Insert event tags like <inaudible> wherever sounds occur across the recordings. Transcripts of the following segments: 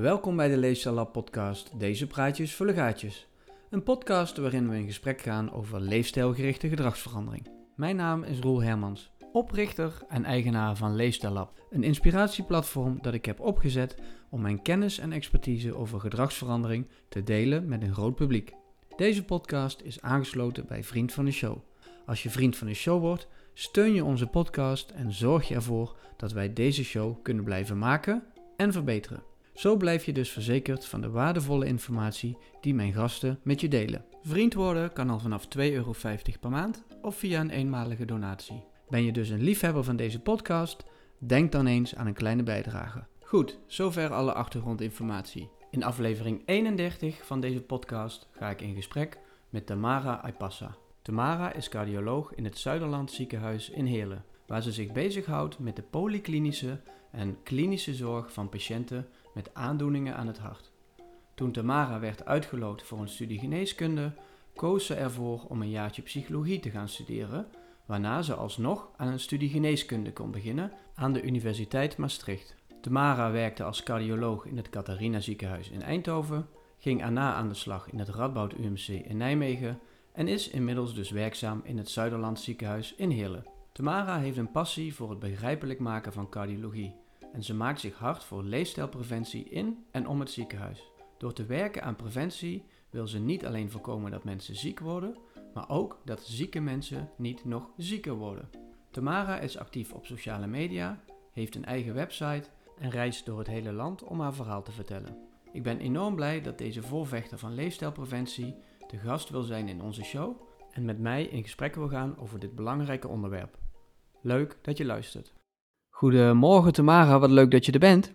Welkom bij de Leefstijl podcast Deze praatjes voor gaatjes. Een podcast waarin we in gesprek gaan over leefstijlgerichte gedragsverandering. Mijn naam is Roel Hermans, oprichter en eigenaar van Leefstijl Een inspiratieplatform dat ik heb opgezet om mijn kennis en expertise over gedragsverandering te delen met een groot publiek. Deze podcast is aangesloten bij Vriend van de Show. Als je vriend van de show wordt, steun je onze podcast en zorg je ervoor dat wij deze show kunnen blijven maken en verbeteren. Zo blijf je dus verzekerd van de waardevolle informatie die mijn gasten met je delen. Vriend worden kan al vanaf 2,50 euro per maand of via een eenmalige donatie. Ben je dus een liefhebber van deze podcast? Denk dan eens aan een kleine bijdrage. Goed, zover alle achtergrondinformatie. In aflevering 31 van deze podcast ga ik in gesprek met Tamara Aipassa. Tamara is cardioloog in het Zuiderland ziekenhuis in Heerlen, waar ze zich bezighoudt met de polyklinische en klinische zorg van patiënten met aandoeningen aan het hart. Toen Tamara werd uitgeloot voor een studie geneeskunde, koos ze ervoor om een jaartje psychologie te gaan studeren, waarna ze alsnog aan een studie geneeskunde kon beginnen aan de Universiteit Maastricht. Tamara werkte als cardioloog in het Catharina ziekenhuis in Eindhoven, ging daarna aan de slag in het Radboud UMC in Nijmegen en is inmiddels dus werkzaam in het Zuiderland ziekenhuis in Heerlen. Tamara heeft een passie voor het begrijpelijk maken van cardiologie en ze maakt zich hard voor leefstijlpreventie in en om het ziekenhuis. Door te werken aan preventie wil ze niet alleen voorkomen dat mensen ziek worden, maar ook dat zieke mensen niet nog zieker worden. Tamara is actief op sociale media, heeft een eigen website en reist door het hele land om haar verhaal te vertellen. Ik ben enorm blij dat deze voorvechter van leefstijlpreventie de gast wil zijn in onze show en met mij in gesprek wil gaan over dit belangrijke onderwerp. Leuk dat je luistert. Goedemorgen Tamara, wat leuk dat je er bent.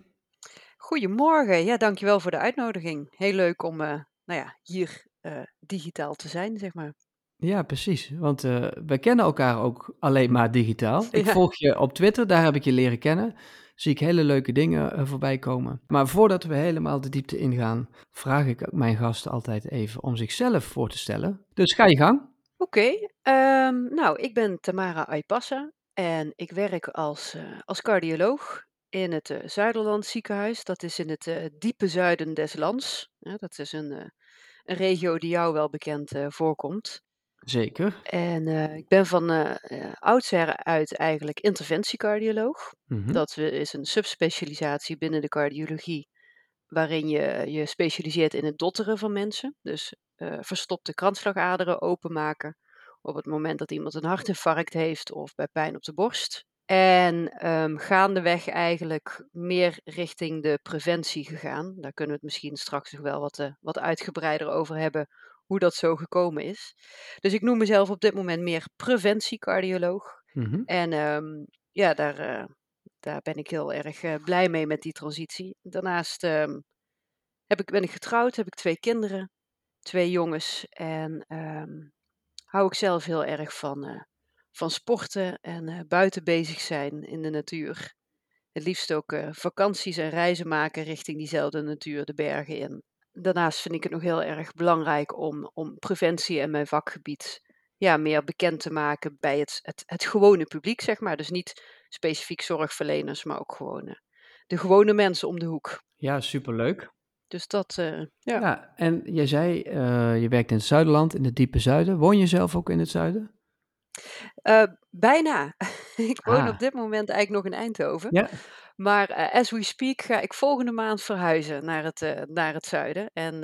Goedemorgen, ja, dankjewel voor de uitnodiging. Heel leuk om uh, nou ja, hier uh, digitaal te zijn, zeg maar. Ja, precies. Want uh, we kennen elkaar ook alleen maar digitaal. <laughs> Ik volg je op Twitter, daar heb ik je leren kennen. Zie ik hele leuke dingen voorbij komen. Maar voordat we helemaal de diepte ingaan, vraag ik mijn gasten altijd even om zichzelf voor te stellen. Dus ga je gang. Oké, okay, um, nou, ik ben Tamara Aipassa. En ik werk als, uh, als cardioloog in het uh, Zuiderland ziekenhuis. Dat is in het uh, diepe zuiden des lands. Ja, dat is een, een regio die jou wel bekend voorkomt. Zeker. En ik ben van oudsher uit eigenlijk interventiecardioloog. Mm-hmm. Dat is een subspecialisatie binnen de cardiologie, waarin je je specialiseert in het dotteren van mensen. Dus verstopte kransslagaderen openmaken op het moment dat iemand een hartinfarct heeft of bij pijn op de borst. En um, gaandeweg eigenlijk meer richting de preventie gegaan. Daar kunnen we het misschien straks nog wel wat, uh, wat uitgebreider over hebben, hoe dat zo gekomen is. Dus ik noem mezelf op dit moment meer preventiecardioloog. Mm-hmm. En um, ja, daar, uh, daar ben ik heel erg uh, blij mee met die transitie. Daarnaast um, heb ik, ben ik getrouwd, heb ik twee kinderen, twee jongens. En hou ik zelf heel erg van, uh, van sporten en uh, buiten bezig zijn in de natuur. Het liefst ook uh, vakanties en reizen maken richting diezelfde natuur, de bergen in. Daarnaast vind ik het nog heel erg belangrijk om, om preventie en mijn vakgebied ja, meer bekend te maken bij het, het, het gewone publiek, zeg maar. Dus niet specifiek zorgverleners, maar ook gewoon de gewone mensen om de hoek. Ja, superleuk. Dus dat, uh, ja. ja. En jij zei, uh, je werkt in het Zuiderland, in het diepe zuiden. Woon je zelf ook in het zuiden? Uh, bijna. <laughs> ik woon ah. op dit moment eigenlijk nog in Eindhoven. Ja. Maar as we speak ga ik volgende maand verhuizen naar het, naar het zuiden. En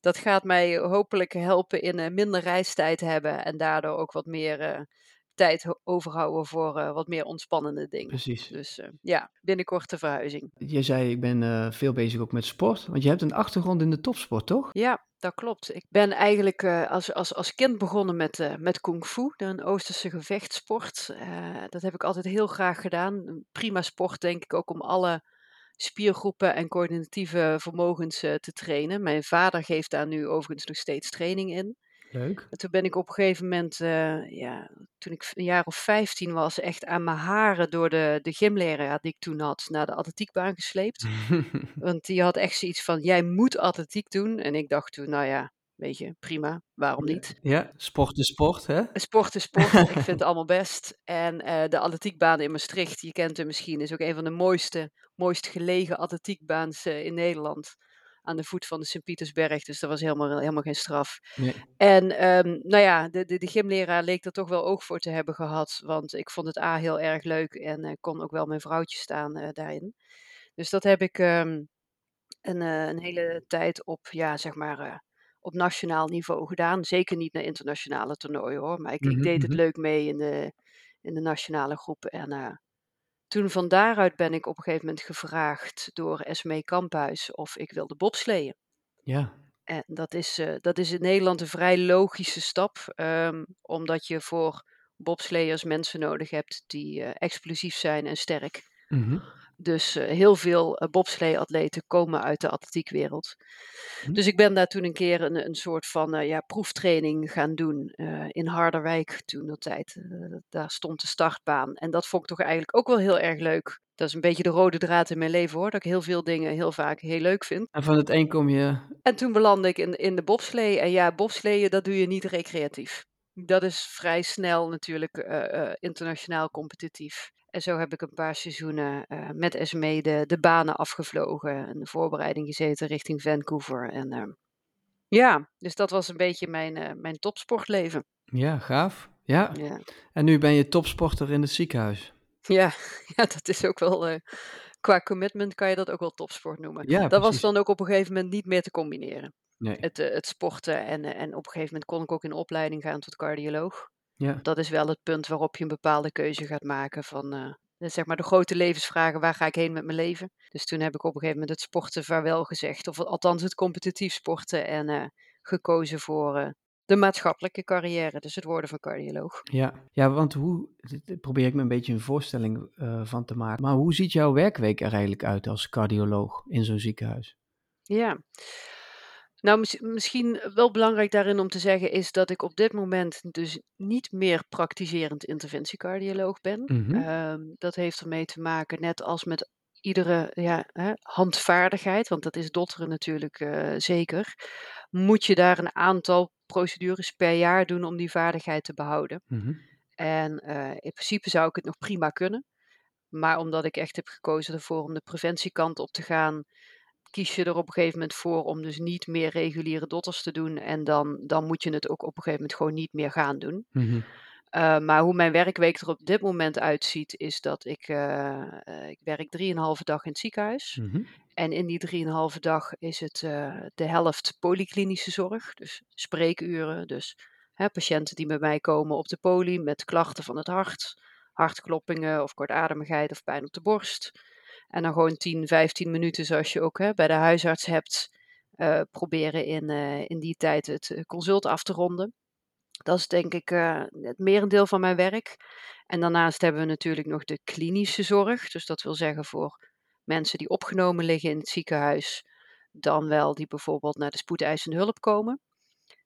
dat gaat mij hopelijk helpen in minder reistijd hebben en daardoor ook wat meer tijd overhouden voor uh, wat meer ontspannende dingen. Precies. Dus uh, ja, binnenkort de verhuizing. Je zei, ik ben uh, veel bezig ook met sport, want je hebt een achtergrond in de topsport, toch? Ja, dat klopt. Ik ben eigenlijk als, als, als kind begonnen met, met kung fu, een Oosterse gevechtssport. dat heb ik altijd heel graag gedaan. Prima sport, denk ik, ook om alle spiergroepen en coördinatieve vermogens te trainen. Mijn vader geeft daar nu overigens nog steeds training in. Leuk. En toen ben ik op een gegeven moment, uh, ja, toen ik een jaar of 15 was, echt aan mijn haren door de, de gymleraar die ik toen had, naar de atletiekbaan gesleept. <laughs> Want die had echt zoiets van, jij moet atletiek doen. En ik dacht toen, nou ja, weet je, prima, waarom niet? Ja, sport is sport, hè? Sport is sport, ik vind het <laughs> allemaal best. En uh, de atletiekbaan in Maastricht, je kent hem misschien, is ook een van de mooiste, mooist gelegen atletiekbaans in Nederland aan de voet van de Sint-Pietersberg. Dus dat was helemaal, helemaal geen straf. Nee. En ehm, nou ja, de, de, de, gymleraar leek er toch wel oog voor te hebben gehad. Want ik vond het A heel erg leuk en uh, kon ook wel mijn vrouwtje staan uh, daarin. Dus dat heb ik um, een, uh, een, hele tijd op, ja, zeg maar, op nationaal niveau gedaan. Zeker niet naar internationale toernooien hoor. Maar ik, mm -hmm, ik deed het mhm. leuk mee in de, in de nationale groep. En toen van daaruit ben ik op een gegeven moment gevraagd door Esmee Kamphuis of ik wilde bobsleeën. Ja. En dat is, uh, dat is in Nederland een vrij logische stap, um, omdat je voor bobsleeërs mensen nodig hebt die uh, explosief zijn en sterk. Mm -hmm. Dus uh, heel veel uh, bobslee-atleten komen uit de atletiekwereld. Hm. Dus ik ben daar toen een keer een, een soort van uh, ja, proeftraining gaan doen in Harderwijk toen de tijd. daar stond de startbaan. En dat vond ik toch eigenlijk ook wel heel erg leuk. Dat is een beetje de rode draad in mijn leven hoor. Dat ik heel veel dingen heel vaak heel leuk vind. En van het een kom je. En toen belandde ik in, in de bobslee. En ja, bobsleeën dat doe je niet recreatief. Dat is vrij snel natuurlijk internationaal competitief. En zo heb ik een paar seizoenen uh, met Esme de, de banen afgevlogen en de voorbereiding gezeten richting Vancouver. En uh, ja, dus dat was een beetje mijn, uh, mijn topsportleven. Ja, gaaf. Ja. ja. En nu ben je topsporter in het ziekenhuis. Ja, <laughs> ja dat is ook wel, qua commitment kan je dat ook wel topsport noemen. Ja, dat precies. was dan ook op een gegeven moment niet meer te combineren. Nee. Het, het sporten en, en op een gegeven moment kon ik ook in opleiding gaan tot cardioloog. Ja. Dat is wel het punt waarop je een bepaalde keuze gaat maken van uh, zeg maar de grote levensvragen, waar ga ik heen met mijn leven? Dus toen heb ik op een gegeven moment het sporten vaarwel gezegd, of althans het competitief sporten en uh, gekozen voor uh, de maatschappelijke carrière, dus het worden van cardioloog. Ja, ja want hoe, probeer ik me een beetje een voorstelling van te maken, maar hoe ziet jouw werkweek er eigenlijk uit als cardioloog in zo'n ziekenhuis? Ja, nou, misschien wel belangrijk daarin om te zeggen is dat ik op dit moment dus niet meer praktiserend interventiecardioloog ben. Mhm. Ehm, dat heeft ermee te maken, net als met iedere ja, hè, handvaardigheid, want dat is dotteren natuurlijk uh, zeker, moet je daar een aantal procedures per jaar doen om die vaardigheid te behouden. Mhm. En uh, in principe zou ik het nog prima kunnen. Maar omdat ik echt heb gekozen ervoor om de preventiekant op te gaan, kies je er op een gegeven moment voor om dus niet meer reguliere dotters te doen. En dan, dan moet je het ook op een gegeven moment gewoon niet meer gaan doen. Mm maar hoe mijn werkweek er op dit moment uitziet, is dat ik, uh, ik werk 3,5 dag in het ziekenhuis. Mm En in die 3,5 dag is het uh, de helft polyklinische zorg, dus spreekuren. Dus hè, patiënten die bij mij komen op de poli met klachten van het hart, hartkloppingen of kortademigheid of pijn op de borst. En dan gewoon 10, 15 minuten, zoals je ook hè, bij de huisarts hebt, uh, proberen in, uh, in die tijd het eh, consult af te ronden. Dat is denk ik het merendeel van mijn werk. En daarnaast hebben we natuurlijk nog de klinische zorg. Dus dat wil zeggen voor mensen die opgenomen liggen in het ziekenhuis, dan wel die bijvoorbeeld naar de spoedeisende hulp komen.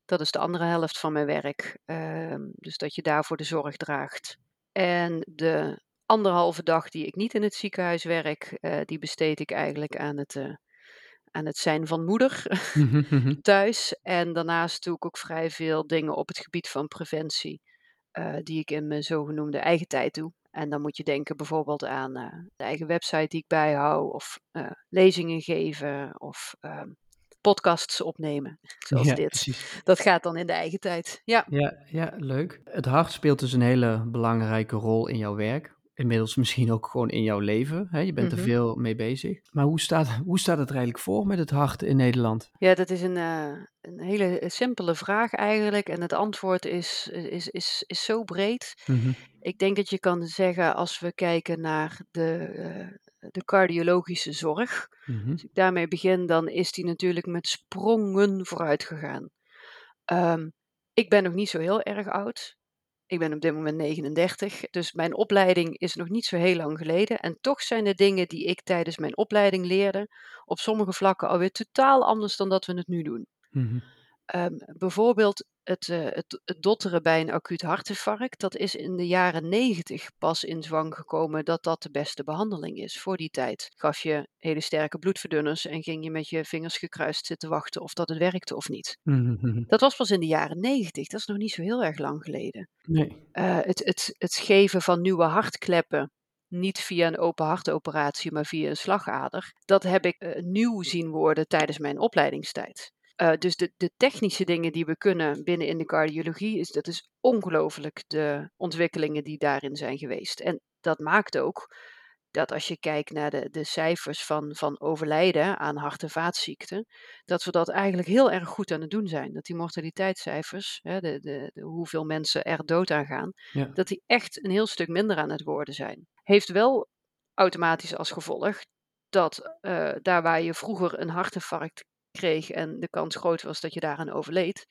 Dat is de andere helft van mijn werk. Uh, dus dat je daarvoor de zorg draagt. En de anderhalve dag die ik niet in het ziekenhuis werk, uh, die besteed ik eigenlijk aan het, uh, aan het zijn van moeder <laughs> thuis. En daarnaast doe ik ook vrij veel dingen op het gebied van preventie, uh, die ik in mijn zogenoemde eigen tijd doe. En dan moet je denken bijvoorbeeld aan de eigen website die ik bijhoud, of lezingen geven, of ehm, podcasts opnemen, zoals ja, dit. Precies. Dat gaat dan in de eigen tijd. Ja. Ja, ja, leuk. Het hart speelt dus een hele belangrijke rol in jouw werk inmiddels misschien ook gewoon in jouw leven. Hè? Je bent er mhm. veel mee bezig. Maar hoe staat, hoe staat het er eigenlijk voor met het hart in Nederland? Ja, dat is een, uh, een hele simpele vraag eigenlijk. En het antwoord is, is, is, is zo breed. Mhm. Ik denk dat je kan zeggen, als we kijken naar de, uh, de cardiologische zorg. Mm Als ik daarmee begin, dan is die natuurlijk met sprongen vooruit gegaan. Um, ik ben nog niet zo heel erg oud. Ik ben op dit moment 39, dus mijn opleiding is nog niet zo heel lang geleden. En toch zijn de dingen die ik tijdens mijn opleiding leerde, op sommige vlakken alweer totaal anders dan dat we het nu doen. Mm Um, bijvoorbeeld het, uh, het, het, dotteren bij een acuut hartinfarct, dat is in de jaren 90 pas in zwang gekomen dat dat de beste behandeling is. Voor die tijd gaf je hele sterke bloedverdunners en ging je met je vingers gekruist zitten wachten of dat het werkte of niet. <laughs> Dat was pas in de jaren 90, dat is nog niet zo heel erg lang geleden. Nee. Uh, het, het, het geven van nieuwe hartkleppen niet via een open hartoperatie, maar via een slagader. Dat heb ik uh, nieuw zien worden tijdens mijn opleidingstijd. Uh, dus de, de, technische dingen die we kunnen binnen in de cardiologie, is, dat is ongelooflijk de ontwikkelingen die daarin zijn geweest. En dat maakt ook dat als je kijkt naar de, de cijfers van, van overlijden aan hart- en vaatziekten, dat we dat eigenlijk heel erg goed aan het doen zijn. Dat die mortaliteitscijfers, hè, de, de, de, hoeveel mensen er dood aan gaan, dat die echt een heel stuk minder aan het worden zijn. Heeft wel automatisch als gevolg dat uh, daar waar je vroeger een hartinfarct kreeg en de kans groot was dat je daaraan overleed,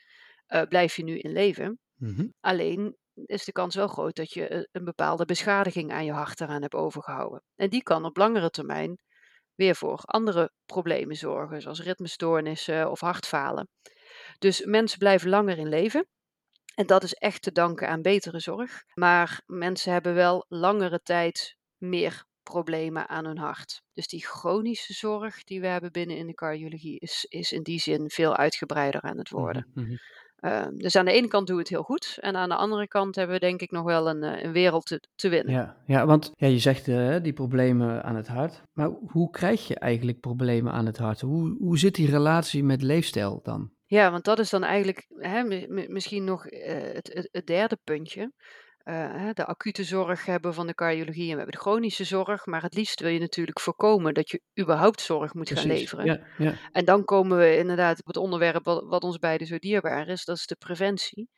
uh, blijf je nu in leven. Mm-hmm. Alleen is de kans wel groot dat je eh, een bepaalde beschadiging aan je hart eraan hebt overgehouden. En die kan op langere termijn weer voor andere problemen zorgen, zoals ritmestoornissen of hartfalen. Dus mensen blijven langer in leven. En dat is echt te danken aan betere zorg. Maar mensen hebben wel langere tijd meer problemen aan hun hart. Dus die chronische zorg die we hebben binnen in de cardiologie is, is in die zin veel uitgebreider aan het worden. Mm-hmm. Ehm, dus aan de ene kant doen we het heel goed. En aan de andere kant hebben we denk ik nog wel een, eh, een wereld te, te winnen. Ja, ja, want ja, je zegt uh, die problemen aan het hart. Maar hoe krijg je eigenlijk problemen aan het hart? Hoe, hoe zit die relatie met leefstijl dan? Ja, want dat is dan eigenlijk hè, misschien nog uh, het, het, het, derde puntje. Uh, de acute zorg hebben van de cardiologie en we hebben de chronische zorg. Maar het liefst wil je natuurlijk voorkomen dat je überhaupt zorg moet gaan leveren. Ja, ja. En dan komen we inderdaad op het onderwerp wat, wat ons beiden zo dierbaar is, dat is de preventie.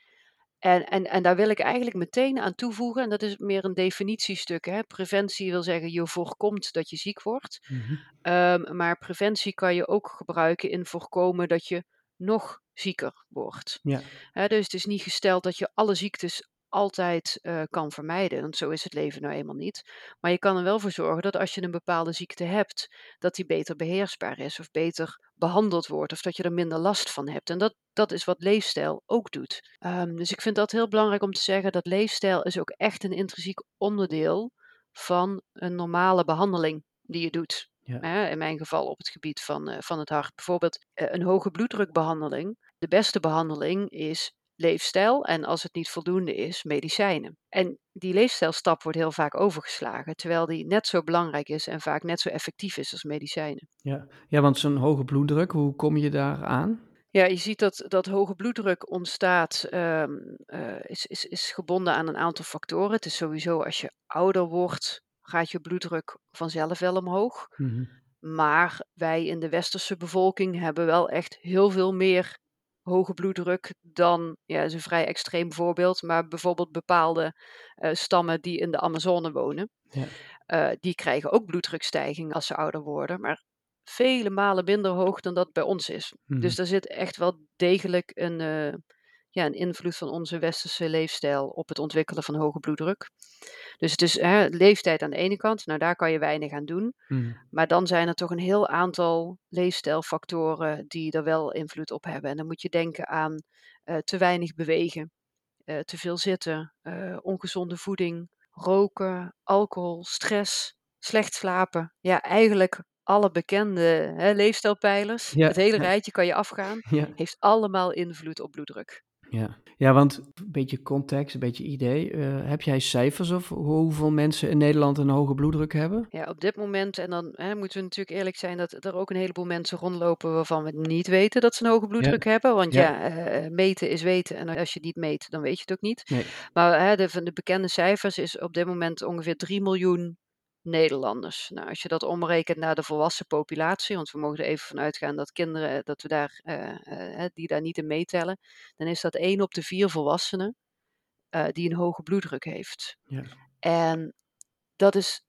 En, en, en daar wil ik eigenlijk meteen aan toevoegen, en dat is meer een definitiestuk. Hè. Preventie wil zeggen, je voorkomt dat je ziek wordt. Mm um, maar preventie kan je ook gebruiken in voorkomen dat je nog zieker wordt. Ja. dus het is niet gesteld dat je alle ziektes altijd uh, kan vermijden. Want zo is het leven nou eenmaal niet. Maar je kan er wel voor zorgen dat als je een bepaalde ziekte hebt, dat die beter beheersbaar is of beter behandeld wordt of dat je er minder last van hebt. En dat, dat is wat leefstijl ook doet. Um, dus ik vind dat heel belangrijk om te zeggen dat leefstijl is ook echt een intrinsiek onderdeel van een normale behandeling die je doet. Ja. in mijn geval op het gebied van, uh, van het hart. Bijvoorbeeld uh, een hoge bloeddrukbehandeling. De beste behandeling is leefstijl en als het niet voldoende is, medicijnen. En die leefstijlstap wordt heel vaak overgeslagen, terwijl die net zo belangrijk is en vaak net zo effectief is als medicijnen. Ja, ja want zo'n hoge bloeddruk, hoe kom je daar aan? Ja, je ziet dat, dat hoge bloeddruk ontstaat, um, uh, is, is, is gebonden aan een aantal factoren. Het is sowieso als je ouder wordt, gaat je bloeddruk vanzelf wel omhoog. Mm-hmm. Maar wij in de westerse bevolking hebben wel echt heel veel meer hoge bloeddruk dan, ja, is een vrij extreem voorbeeld, maar bijvoorbeeld bepaalde uh, stammen die in de Amazone wonen. Ja. Uh, die krijgen ook bloeddrukstijging als ze ouder worden, maar vele malen minder hoog dan dat bij ons is. Dus daar zit echt wel degelijk een, uh, ja, een invloed van onze westerse leefstijl op het ontwikkelen van hoge bloeddruk. Dus het is hè, leeftijd aan de ene kant, nou daar kan je weinig aan doen. Hmm. Maar dan zijn er toch een heel aantal leefstijlfactoren die er wel invloed op hebben. En dan moet je denken aan uh, te weinig bewegen, uh, te veel zitten, uh, ongezonde voeding, roken, alcohol, stress, slecht slapen. Ja, eigenlijk alle bekende hè, leefstijlpijlers, ja, het hele rijtje kan je afgaan, <laughs> ja. heeft allemaal invloed op bloeddruk. Ja. ja, want een beetje context, een beetje idee. Uh, heb jij cijfers of hoeveel mensen in Nederland een hoge bloeddruk hebben? Ja, op dit moment, en dan hè, moeten we natuurlijk eerlijk zijn dat er ook een heleboel mensen rondlopen waarvan we niet weten dat ze een hoge bloeddruk hebben. Want ja, ja uh, meten is weten en als je niet meet, dan weet je het ook niet. Nee. Maar hè, de, van de bekende cijfers is op dit moment ongeveer 3 miljoen Nederlanders. Nou, als je dat omrekent naar de volwassen populatie, want we mogen er even van uitgaan dat kinderen, dat we daar, uh, uh, die daar niet in meetellen, dan is dat één op de vier volwassenen uh, die een hoge bloeddruk heeft. Ja. En dat is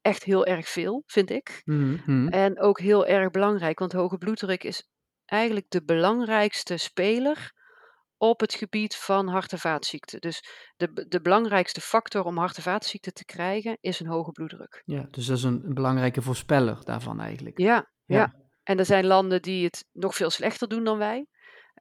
echt heel erg veel, vind ik. Mm -hmm. En ook heel erg belangrijk, want hoge bloeddruk is eigenlijk de belangrijkste speler op het gebied van hart- en vaatziekten. Dus de, de belangrijkste factor om hart- en vaatziekten te krijgen is een hoge bloeddruk. Ja, dus dat is een, een belangrijke voorspeller daarvan eigenlijk. Ja, ja, ja. En er zijn landen die het nog veel slechter doen dan wij.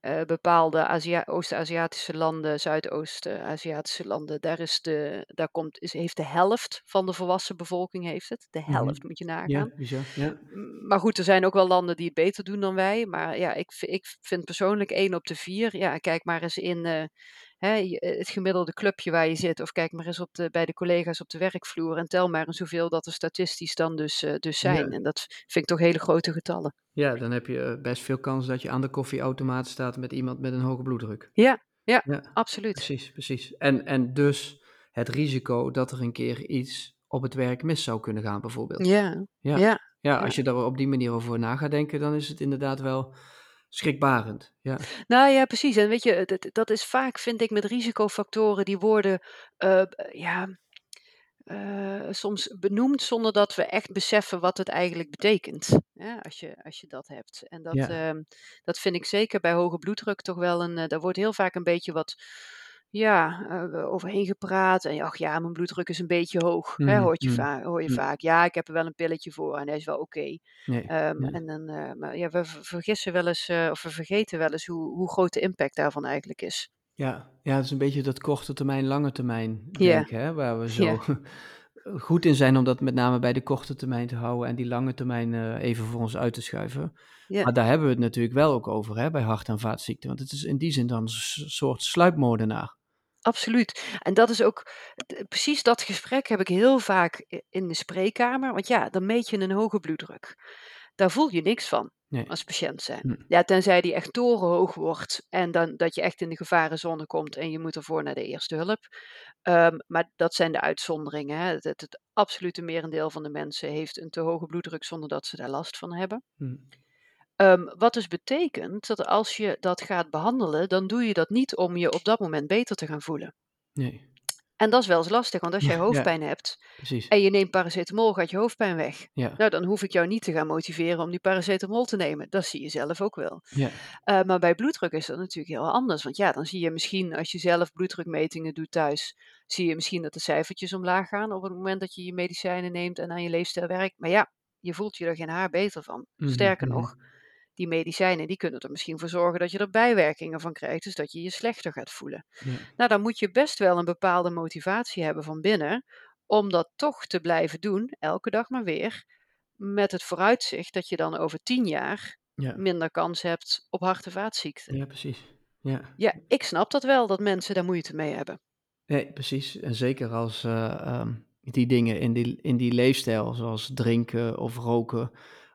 Uh, bepaalde Azië Oost-Aziatische landen, Zuidoost-Aziatische landen, daar, is de, daar komt, is, heeft de helft van de volwassen bevolking heeft het. De mhm. helft moet je nagaan. Ja, ja. Maar goed, er zijn ook wel landen die het beter doen dan wij. Maar ja, ik, ik vind persoonlijk één op de vier. Ja, kijk maar eens in, uh, hè, het gemiddelde clubje waar je zit, of kijk maar eens op de, bij de collega's op de werkvloer en tel maar eens hoeveel dat er statistisch dan dus, dus zijn. En dat vind ik toch hele grote getallen. Ja, dan heb je best veel kans dat je aan de koffieautomaat staat met iemand met een hoge bloeddruk. Ja, ja, ja absoluut. Precies, precies. En, en dus het risico dat er een keer iets op het werk mis zou kunnen gaan, bijvoorbeeld. Ja, ja. ja. ja als je daar op die manier over na gaat denken, dan is het inderdaad wel schrikbarend. Ja. Nou ja, precies. En weet je, dat, dat is vaak, vind ik, met risicofactoren, die worden, uh, ja, uh, soms benoemd zonder dat we echt beseffen wat het eigenlijk betekent. als, je, als je dat hebt. En dat, ja. uh, dat vind ik zeker bij hoge bloeddruk toch wel een. Uh, daar wordt heel vaak een beetje wat ja, uh, overheen gepraat. En ach ja, mijn bloeddruk is een beetje hoog. Mm, hè, mhm, hoort je, mm, va hoor je mm. vaak. Ja, ik heb er wel een pilletje voor en hij is wel oké. Okay. Nee, um, nee. En dan, uh, maar ja, we vergissen wel eens, uh, of we vergeten wel eens hoe, hoe groot de impact daarvan eigenlijk is. Ja, ja, het is een beetje dat korte termijn, lange termijn yeah. hè, waar we zo yeah. <laughs> goed in zijn om dat met name bij de korte termijn te houden en die lange termijn even voor ons uit te schuiven. Yeah. Maar daar hebben we het natuurlijk wel ook over hè, bij hart- en vaatziekten, want het is in die zin dan een soort sluipmoordenaar. Absoluut. En dat is ook precies dat gesprek heb ik heel vaak in de spreekkamer. Want ja, dan meet je een hoge bloeddruk. Daar voel je niks van nee. als patiënt zijn. Hm. Ja, tenzij die echt torenhoog wordt en dan dat je echt in de gevarenzone komt en je moet ervoor naar de eerste hulp. Um, maar dat zijn de uitzonderingen. Hè. Het, het, het, absolute merendeel van de mensen heeft een te hoge bloeddruk zonder dat ze daar last van hebben. Hm. Um, wat dus betekent dat als je dat gaat behandelen, dan doe je dat niet om je op dat moment beter te gaan voelen. Nee. En dat is wel eens lastig, want als jij hoofdpijn ja, hebt precies. en je neemt paracetamol, gaat je hoofdpijn weg. Ja. Nou, dan hoef ik jou niet te gaan motiveren om die paracetamol te nemen. Dat zie je zelf ook wel. Ja. Uh, maar bij bloeddruk is dat natuurlijk heel anders. Want ja, dan zie je misschien als je zelf bloeddrukmetingen doet thuis, zie je misschien dat de cijfertjes omlaag gaan op het moment dat je je medicijnen neemt en aan je leefstijl werkt. Maar ja, je voelt je er geen haar beter van. -hmm. Sterker mm -hmm. nog, die medicijnen die kunnen er misschien voor zorgen dat je er bijwerkingen van krijgt, dus dat je je slechter gaat voelen. Ja. Nou, dan moet je best wel een bepaalde motivatie hebben van binnen om dat toch te blijven doen, elke dag maar weer, met het vooruitzicht dat je dan over tien jaar ja. minder kans hebt op hart- en vaatziekten. Ja, precies. Ja. ja, ik snap dat wel, dat mensen daar moeite mee hebben. Nee, precies. En zeker als uh, um, die dingen in die, in die leefstijl, zoals drinken of roken,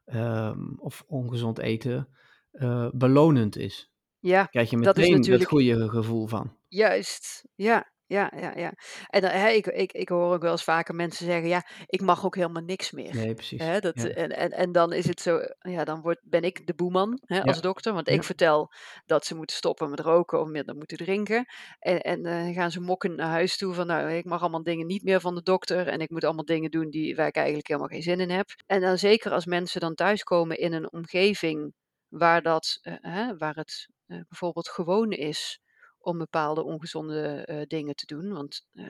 um, of ongezond eten uh, belonend is. Ja, Krijg je dat is meteen natuurlijk... het goede gevoel van. Juist, ja, ja, ja, ja. En dan, hè, ik, ik, ik hoor ook wel eens vaker mensen zeggen, ja, ik mag ook helemaal niks meer. Nee, precies. Hè, dat, Ja. en, en, en dan is het zo, ja, dan word, ben ik de boeman hè, als Ja. dokter, want Ja. ik vertel dat ze moeten stoppen met roken of minder moeten drinken. En, en eh, gaan ze mokken naar huis toe van, nou, ik mag allemaal dingen niet meer van de dokter en ik moet allemaal dingen doen die, waar ik eigenlijk helemaal geen zin in heb. En dan zeker als mensen dan thuiskomen in een omgeving waar, dat, eh, hè, waar het eh, bijvoorbeeld gewoon is om bepaalde ongezonde eh, dingen te doen. Want eh,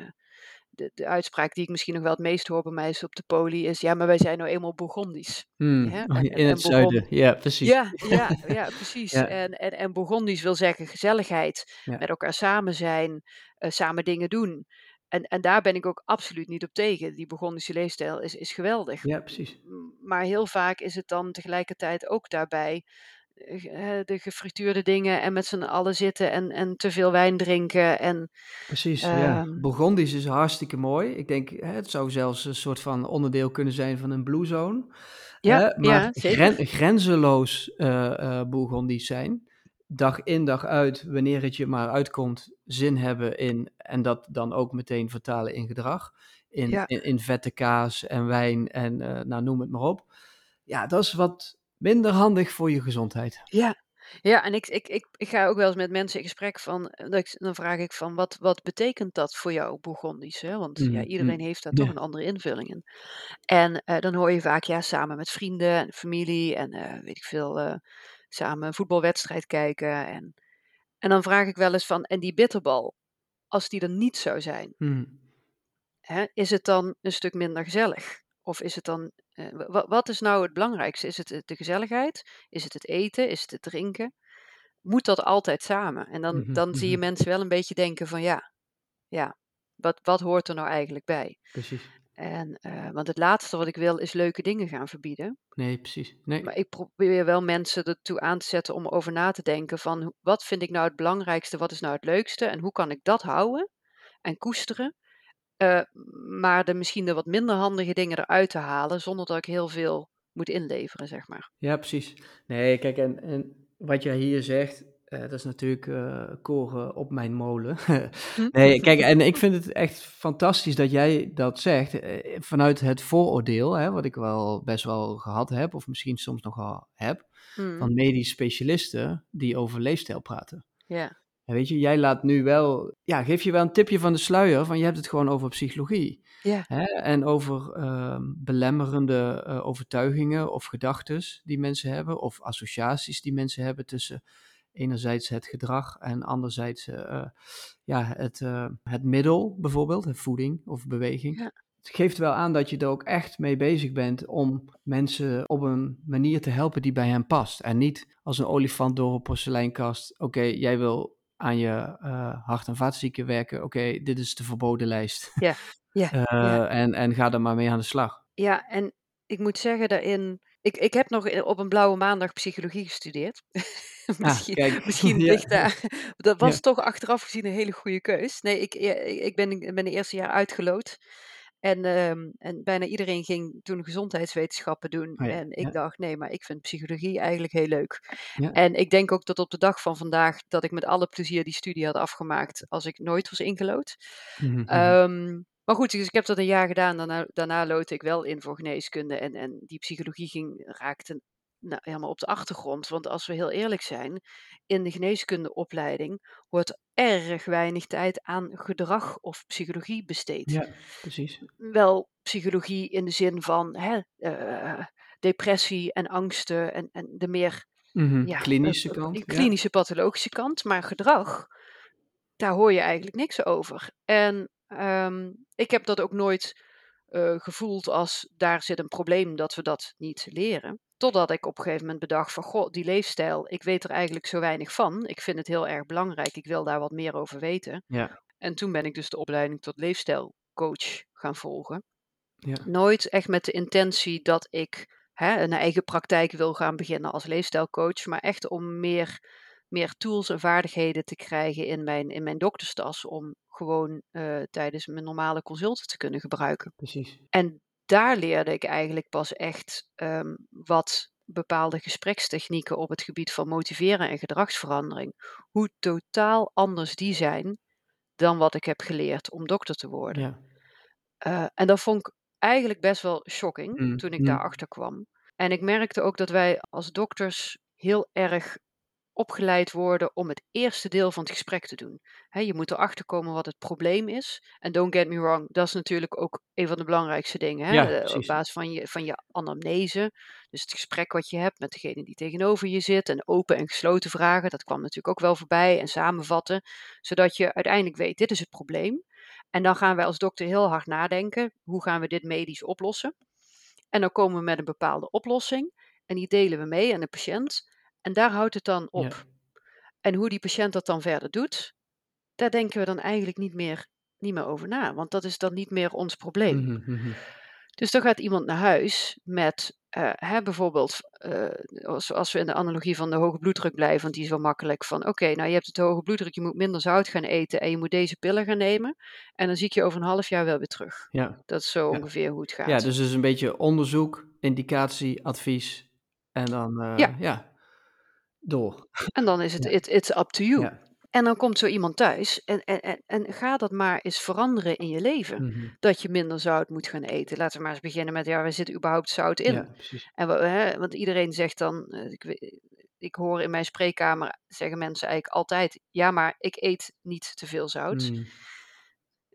de, de uitspraak die ik misschien nog wel het meest hoor bij mij is op de poli is, ja, maar wij zijn nou eenmaal Bourgondisch. Hmm, Hè? <laughs> En, in en, en het Bourgond, zuiden, ja, precies. ja, <laughs> ja, ja, precies. Ja, En, en, en Bourgondisch wil zeggen gezelligheid, met elkaar samen zijn, eh, samen dingen doen. En, en daar ben ik ook absoluut niet op tegen. Die Bourgondische leefstijl is, is geweldig. ja, precies. Maar heel vaak is het dan tegelijkertijd ook daarbij de gefrituurde dingen en met z'n allen zitten en, en te veel wijn drinken. En, Precies, ja. ehm, is hartstikke mooi. Ik denk, hè, het zou zelfs een soort van onderdeel kunnen zijn van een blue zone. ja, Hè, maar ja, gren- grenzeloos eh eh Bourgondisch zijn. Dag in, dag uit, wanneer het je maar uitkomt, zin hebben in, en dat dan ook meteen vertalen in gedrag. In, Ja, in, in vette kaas en wijn en eh, nou, noem het maar op. Ja, dat is wat minder handig voor je gezondheid. ja. Ja, en ik, ik, ik, ik ga ook wel eens met mensen in gesprek van, eh, dat ik, dan vraag ik van, wat, wat betekent dat voor jou, Bourgondisch? Hè? Want ja, Mm, iedereen mm, heeft daar toch een andere invulling in. En eh, dan hoor je vaak, ja, samen met vrienden en familie en eh, weet ik veel, samen een voetbalwedstrijd kijken. En, en dan vraag ik wel eens van, en die bitterbal, als die er niet zou zijn, mm, hè, is het dan een stuk minder gezellig? Of is het dan, eh, wa- wa- wat is nou het belangrijkste? Is het eh, de gezelligheid? Is het het eten? Is het het drinken? Moet dat altijd samen? En dan, mhm, dan zie je mhm, mensen wel een beetje denken van ja, ja, wat, wat hoort er nou eigenlijk bij? precies. En, uh, want het laatste wat ik wil is leuke dingen gaan verbieden. Nee, precies. Nee. Maar ik probeer wel mensen ertoe aan te zetten om over na te denken van wat vind ik nou het belangrijkste, wat is nou het leukste en hoe kan ik dat houden en koesteren. Uh, maar de misschien de wat minder handige dingen eruit te halen zonder dat ik heel veel moet inleveren, zeg maar. Ja, precies. Nee, kijk, en, en wat jij hier zegt, uh, dat is natuurlijk uh, koren op mijn molen. Hm? <laughs> nee, kijk, en ik vind het echt fantastisch dat jij dat zegt uh, vanuit het vooroordeel, hè, wat ik wel best wel gehad heb, of misschien soms nog wel heb, hm. van medisch specialisten die over leefstijl praten. Ja. En weet je, jij laat nu wel, ja, geef je wel een tipje van de sluier van je hebt het gewoon over psychologie. Ja. Hè? En over uh, belemmerende uh, overtuigingen of gedachten die mensen hebben, of associaties die mensen hebben tussen enerzijds het gedrag en anderzijds uh, ja, het, het middel, bijvoorbeeld, voeding of beweging. Ja. Het geeft wel aan dat je er ook echt mee bezig bent om mensen op een manier te helpen die bij hen past. En niet als een olifant door een porseleinkast. Oké, jij wil aan je uh, hart- en vaatzieken werken. Oké, dit is de verboden lijst. Ja, ja, uh, <laughs> ja. En, en ga er maar mee aan de slag. Ja, en ik moet zeggen daarin... Ik, ik heb nog op een blauwe maandag psychologie gestudeerd. misschien <laughs> ah, misschien <laughs> ja. ligt daar... Dat was toch achteraf gezien een hele goede keus. Nee, ik, ik ben, ik ben de eerste jaar uitgeloot. En, um, en bijna iedereen ging toen gezondheidswetenschappen doen. Oh ja, en ik ja. dacht, nee, maar ik vind psychologie eigenlijk heel leuk. Ja. En ik denk ook dat op de dag van vandaag dat ik met alle plezier die studie had afgemaakt als ik nooit was ingelood. Mm -hmm. um, maar goed, dus ik heb dat een jaar gedaan. Daarna, daarna loodde ik wel in voor geneeskunde. En, en die psychologie ging, raakte nou, helemaal op de achtergrond. Want als we heel eerlijk zijn, in de geneeskundeopleiding wordt erg weinig tijd aan gedrag of psychologie besteed. Ja, precies. Wel psychologie in de zin van hè, uh, depressie en angsten en, en de meer mm -hmm. ja, klinische uh, kant. klinische pathologische kant. Maar gedrag, daar hoor je eigenlijk niks over. En um, ik heb dat ook nooit uh, gevoeld als daar zit een probleem dat we dat niet leren. Totdat ik op een gegeven moment bedacht van, goh, die leefstijl, ik weet er eigenlijk zo weinig van. Ik vind het heel erg belangrijk, ik wil daar wat meer over weten. Ja. En toen ben ik dus de opleiding tot leefstijlcoach gaan volgen. Ja. Nooit echt met de intentie dat ik hè, een eigen praktijk wil gaan beginnen als leefstijlcoach, maar echt om meer, meer tools en vaardigheden te krijgen in mijn, in mijn dokterstas om gewoon uh, tijdens mijn normale consulten te kunnen gebruiken. Precies. En daar leerde ik eigenlijk pas echt um, wat bepaalde gesprekstechnieken op het gebied van motiveren en gedragsverandering, hoe totaal anders die zijn dan wat ik heb geleerd om dokter te worden. Ja. Uh, en dat vond ik eigenlijk best wel shocking Mm, toen ik mm. daarachter kwam. En ik merkte ook dat wij als dokters heel erg opgeleid worden om het eerste deel van het gesprek te doen. He, je moet erachter komen wat het probleem is. En don't get me wrong, dat is natuurlijk ook een van de belangrijkste dingen. Hè? Ja, op basis van je, van je anamnese, dus het gesprek wat je hebt met degene die tegenover je zit. En open en gesloten vragen, dat kwam natuurlijk ook wel voorbij. En samenvatten, zodat je uiteindelijk weet, dit is het probleem. En dan gaan wij als dokter heel hard nadenken, hoe gaan we dit medisch oplossen? En dan komen we met een bepaalde oplossing. En die delen we mee aan de patiënt. En daar houdt het dan op. Ja. En hoe die patiënt dat dan verder doet, daar denken we dan eigenlijk niet meer, niet meer over na. Want dat is dan niet meer ons probleem. Mm -hmm. Dus dan gaat iemand naar huis met uh, hè, bijvoorbeeld, uh, als, als, we in de analogie van de hoge bloeddruk blijven, want die is wel makkelijk van, oké, okay, nou je hebt het hoge bloeddruk, je moet minder zout gaan eten en je moet deze pillen gaan nemen. En dan zie ik je over een half jaar wel weer terug. Ja. Dat is zo ja. ongeveer hoe het gaat. Ja, dus het is een beetje onderzoek, indicatie, advies en dan, uh, ja. ja, door. En dan is het, Ja. it, it's up to you. Ja. En dan komt zo iemand thuis en, en, en, en ga dat maar eens veranderen in je leven. Mhm. Dat je minder zout moet gaan eten. Laten we maar eens beginnen met, ja, waar zit überhaupt zout in? Ja. En we, hè, want iedereen zegt dan, eh, ik, ik hoor in mijn spreekkamer zeggen mensen eigenlijk altijd, ja, maar ik eet niet te veel zout. Mm.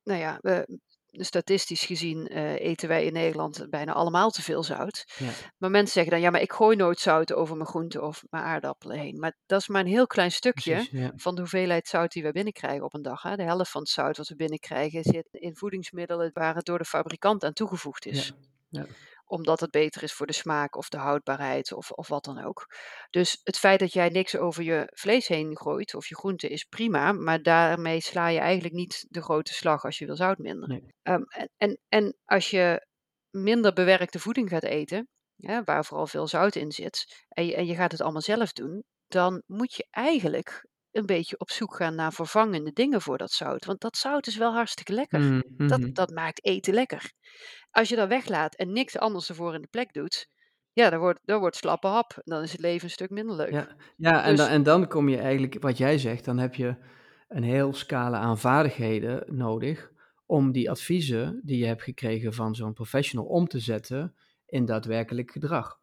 Nou ja, we, statistisch gezien eh, eten wij in Nederland bijna allemaal te veel zout. Ja. Maar mensen zeggen dan, ja, maar ik gooi nooit zout over mijn groenten of mijn aardappelen heen. Maar dat is maar een heel klein stukje Precies, ja. van de hoeveelheid zout die we binnenkrijgen op een dag. Hè. De helft van het zout wat we binnenkrijgen zit in voedingsmiddelen waar het door de fabrikant aan toegevoegd is. Ja. Omdat het beter is voor de smaak of de houdbaarheid of, of wat dan ook. Dus het feit dat jij niks over je vlees heen gooit of je groente is prima, maar daarmee sla je eigenlijk niet de grote slag als je wil zout minderen. Ehm, en, en, en als je minder bewerkte voeding gaat eten, ja, waar vooral veel zout in zit, en je, en je gaat het allemaal zelf doen, dan moet je eigenlijk een beetje op zoek gaan naar vervangende dingen voor dat zout. Want dat zout is wel hartstikke lekker. Mm, dat, mhm. dat maakt eten lekker. Als je dat weglaat en niks anders ervoor in de plek doet, ja, dan wordt, dan wordt slappe hap. Dan is het leven een stuk minder leuk. Ja, ja en, Dus- dan, en dan kom je eigenlijk, wat jij zegt, dan heb je een heel scala aan vaardigheden nodig om die adviezen die je hebt gekregen van zo'n professional om te zetten in daadwerkelijk gedrag.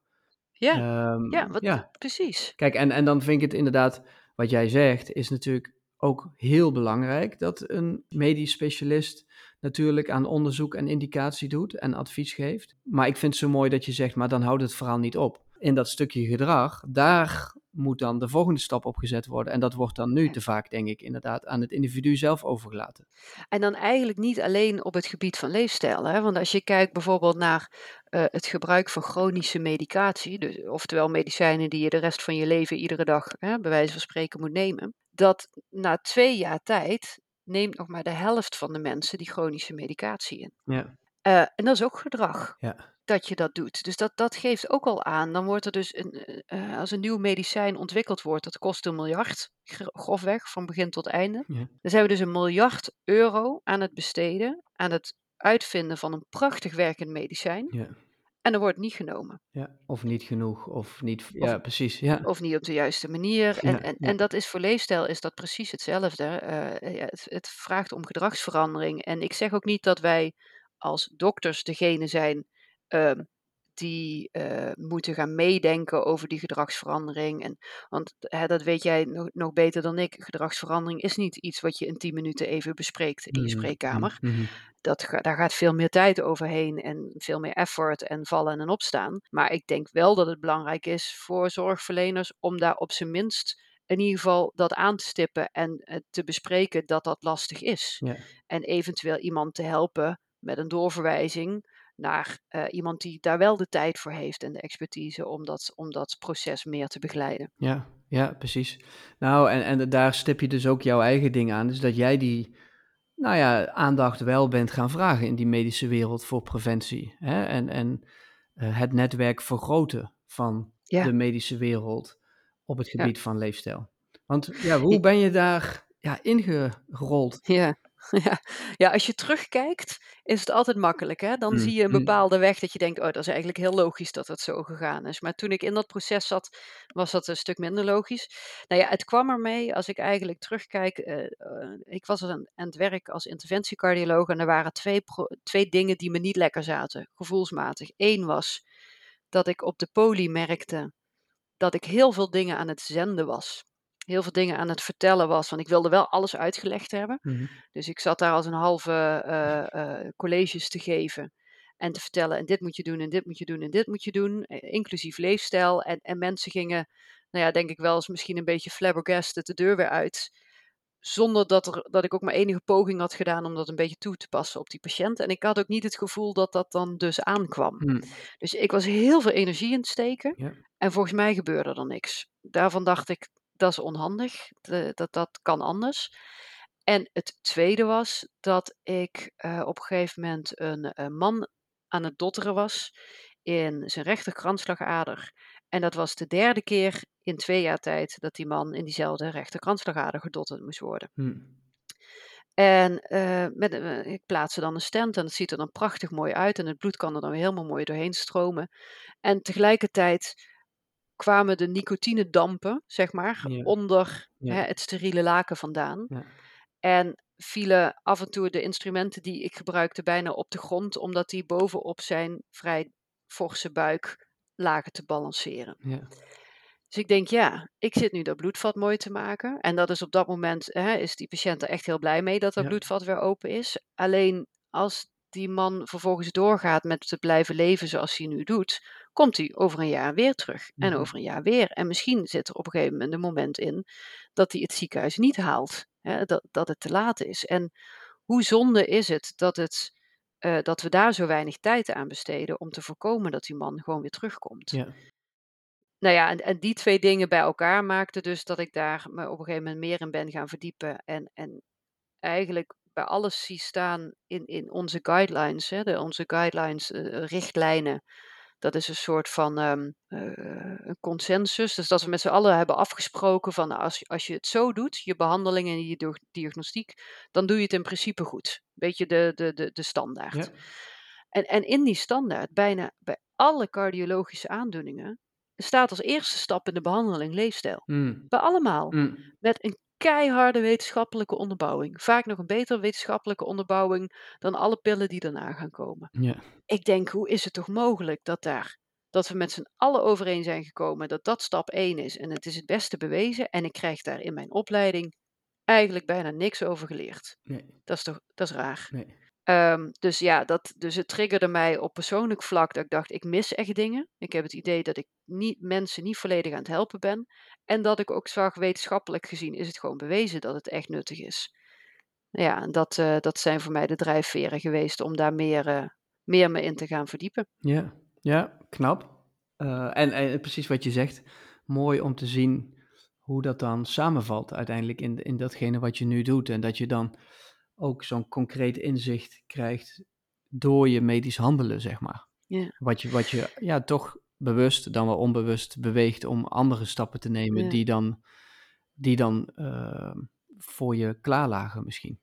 Ja, Ehm, ja, wat, ja. precies. Kijk, en, en dan vind ik het inderdaad, wat jij zegt, is natuurlijk ook heel belangrijk dat een medisch specialist natuurlijk aan onderzoek en indicatie doet en advies geeft. Maar ik vind het zo mooi dat je zegt, maar dan houdt het verhaal niet op. In dat stukje gedrag, daar moet dan de volgende stap op gezet worden. En dat wordt dan nu te vaak, denk ik, inderdaad aan het individu zelf overgelaten. En dan eigenlijk niet alleen op het gebied van leefstijl. Hè? Want als je kijkt bijvoorbeeld naar uh, het gebruik van chronische medicatie, dus, oftewel medicijnen die je de rest van je leven iedere dag hè, bij wijze van spreken moet nemen, dat na twee jaar tijd neemt nog maar de helft van de mensen die chronische medicatie in. Ja. Uh, en dat is ook gedrag. Ja. Dat je dat doet. Dus dat, dat geeft ook al aan. Dan wordt er dus een, uh, als een nieuw medicijn ontwikkeld wordt, dat kost een miljard, grofweg, van begin tot einde. Ja. Dan zijn we dus een miljard euro aan het besteden, aan het uitvinden van een prachtig werkend medicijn. Ja. En er wordt niet genomen. Ja, of niet genoeg, of niet. Ja, precies. Ja. Of niet op de juiste manier. En, Ja, en, en dat is voor leefstijl is dat precies hetzelfde. Uh, ja, het, het vraagt om gedragsverandering. En ik zeg ook niet dat wij als dokters degene zijn die uh, moeten gaan meedenken over die gedragsverandering. En, want hè, dat weet jij nog, nog, beter dan ik. Gedragsverandering is niet iets wat je in 10 minuten even bespreekt in je Mhm, spreekkamer. mhm, mhm. Dat, daar gaat veel meer tijd overheen en veel meer effort en vallen en opstaan. Maar ik denk wel dat het belangrijk is voor zorgverleners om daar op zijn minst in ieder geval dat aan te stippen en eh, te bespreken dat dat lastig is. Ja. En eventueel iemand te helpen met een doorverwijzing naar eh, iemand die daar wel de tijd voor heeft en de expertise om dat, om dat proces meer te begeleiden. Ja, ja, precies. Nou, en, en daar stip je dus ook jouw eigen ding aan. Dus dat jij die, nou ja, aandacht wel bent gaan vragen in die medische wereld voor preventie. Hè? En, en uh, het netwerk vergroten van Ja. de medische wereld op het Ja. gebied van leefstijl. Want ja, hoe ben je daar ja, ingerold? Ja. <laughs> Ja. ja, als je terugkijkt, is het altijd makkelijk. Hè? Dan Mm, zie je een mm. bepaalde weg dat je denkt, oh, dat is eigenlijk heel logisch dat het zo gegaan is. Maar toen ik in dat proces zat, was dat een stuk minder logisch. Nou ja, het kwam ermee, als ik eigenlijk terugkijk, eh, eh, ik was aan, aan het werk als interventiecardioloog en er waren twee, twee dingen die me niet lekker zaten, gevoelsmatig. Eén was dat ik op de poli merkte dat ik heel veel dingen aan het zenden was. Heel veel dingen aan het vertellen was, want ik wilde wel alles uitgelegd hebben. Mhm. Dus ik zat daar als een halve eh, eh, colleges te geven en te vertellen: en dit moet je doen, en dit moet je doen, en dit moet je doen, eh, inclusief leefstijl. En, en mensen gingen, nou ja, denk ik wel eens misschien een beetje flabbergasted de deur weer uit. Zonder dat, er, dat ik ook maar enige poging had gedaan om dat een beetje toe te passen op die patiënt. En ik had ook niet het gevoel dat dat dan dus aankwam. Mm. Dus ik was heel veel energie in het steken. Ja. En volgens mij gebeurde er niks. Daarvan dacht ik, dat is onhandig. De- dat, dat kan anders. En het tweede was dat ik eh, op een gegeven moment een, een man aan het dotteren was in zijn rechterkransslagader. En dat was de derde keer in twee jaar tijd dat die man in diezelfde rechterkransslagader gedotterd moest worden. Mm. En eh, met, eh, ik plaatste dan een stent en het ziet er dan prachtig mooi uit en het bloed kan er dan weer helemaal mooi doorheen stromen. En tegelijkertijd kwamen de nicotinedampen, zeg maar, Ja. onder Ja. hè, het steriele laken vandaan. Ja. En vielen af en toe de instrumenten die ik gebruikte bijna op de grond, omdat die bovenop zijn vrij forse buik lagen te balanceren. Ja. Dus ik denk, ja, ik zit nu dat bloedvat mooi te maken. En dat is op dat moment, hè, is die patiënt er echt heel blij mee dat dat bloedvat weer open is. Alleen als die man vervolgens doorgaat met te blijven leven zoals hij nu doet, komt hij over een jaar weer terug. En Mhm. over een jaar weer. En misschien zit er op een gegeven moment een moment in dat hij het ziekenhuis niet haalt. Hè, dat, dat het te laat is. En hoe zonde is het dat het uh, dat we daar zo weinig tijd aan besteden om te voorkomen dat die man gewoon weer terugkomt. Ja. Nou ja, en, en die twee dingen bij elkaar maakten dus dat ik daar me op een gegeven moment meer in ben gaan verdiepen. En, en eigenlijk bij alles zie staan in, in onze guidelines, hè, de, onze guidelines, uh, richtlijnen dat is een soort van um, een consensus. Dus dat we met z'n allen hebben afgesproken van nou, als, als je het zo doet, je behandeling en je diagnostiek, dan doe je het in principe goed. Beetje de, de, de, de standaard. Ja. En, en in die standaard, bijna bij alle cardiologische aandoeningen, staat als eerste stap in de behandeling leefstijl. Mm. Bij allemaal. Mm. Met een keiharde wetenschappelijke onderbouwing. Vaak nog een betere wetenschappelijke onderbouwing dan alle pillen die daarna gaan komen. Ja. Ik denk, hoe is het toch mogelijk dat daar dat we met z'n allen overeen zijn gekomen dat dat stap 1 is en het is het beste bewezen en ik krijg daar in mijn opleiding eigenlijk bijna niks over geleerd. Nee. Dat is toch dat is raar. Nee. Um, dus ja, dat, dus het triggerde mij op persoonlijk vlak dat ik dacht, ik mis echt dingen. Ik heb het idee dat ik niet, mensen niet volledig aan het helpen ben. En dat ik ook zag, wetenschappelijk gezien is het gewoon bewezen dat het echt nuttig is. Ja, en dat, uh, dat zijn voor mij de drijfveren geweest om daar meer, uh, meer me in te gaan verdiepen. Ja, ja knap. Uh, en, en precies wat je zegt, mooi om te zien hoe dat dan samenvalt uiteindelijk in, in datgene wat je nu doet. En dat je dan ook zo'n concreet inzicht krijgt door je medisch handelen, zeg maar. Ja. Wat, je, wat je ja, toch bewust dan wel onbewust beweegt om andere stappen te nemen die dan, die dan uh, voor je klaar lagen misschien.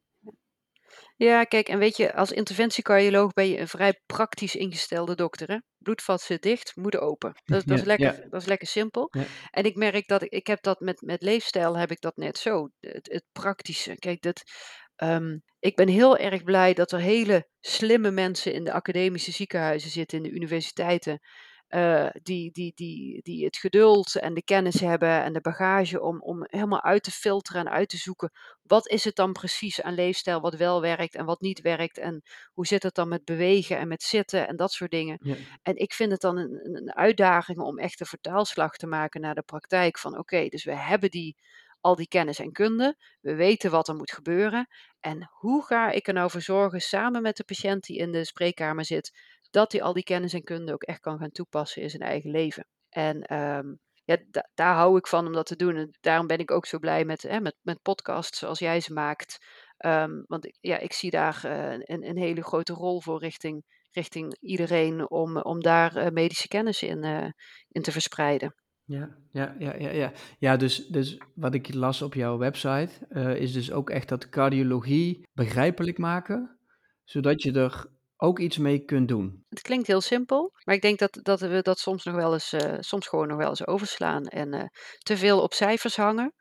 Ja, kijk, en weet je, als interventiecardioloog ben je een vrij praktisch ingestelde dokter. Hè? Bloedvat zit dicht, moet open. Dat, <laughs> dat, is, lekker, dat is lekker simpel. En ik merk dat ik, ik heb dat met, met leefstijl, heb ik dat net zo. Het, het praktische. Kijk, dat, Um, ik ben heel erg blij dat er hele slimme mensen in de academische ziekenhuizen zitten, in de universiteiten, uh, die, die, die, die het geduld en de kennis hebben en de bagage om, om helemaal uit te filteren en uit te zoeken. Wat is het dan precies aan leefstijl wat wel werkt en wat niet werkt? En hoe zit het dan met bewegen en met zitten en dat soort dingen? Ja. En ik vind het dan een, een uitdaging om echt een vertaalslag te maken naar de praktijk. Van oké, dus we hebben die al die kennis en kunde. We weten wat er moet gebeuren. En hoe ga ik er nou voor zorgen, samen met de patiënt die in de spreekkamer zit, dat hij al die kennis en kunde ook echt kan gaan toepassen in zijn eigen leven. En um, ja, daar hou ik van om dat te doen. En daarom ben ik ook zo blij met, hè, met, met podcasts zoals jij ze maakt. Um, want ja, ik zie daar uh, een, een, hele grote rol voor richting, richting iedereen om, om daar uh, medische kennis in, uh, in te verspreiden. Ja, ja, ja, ja, ja. Ja, dus, dus wat ik las op jouw website uh, is dus ook echt dat cardiologie begrijpelijk maken, zodat je er ook iets mee kunt doen. Het klinkt heel simpel, maar ik denk dat, dat we dat soms nog wel eens, uh, soms gewoon nog wel eens overslaan en uh, te veel op cijfers hangen.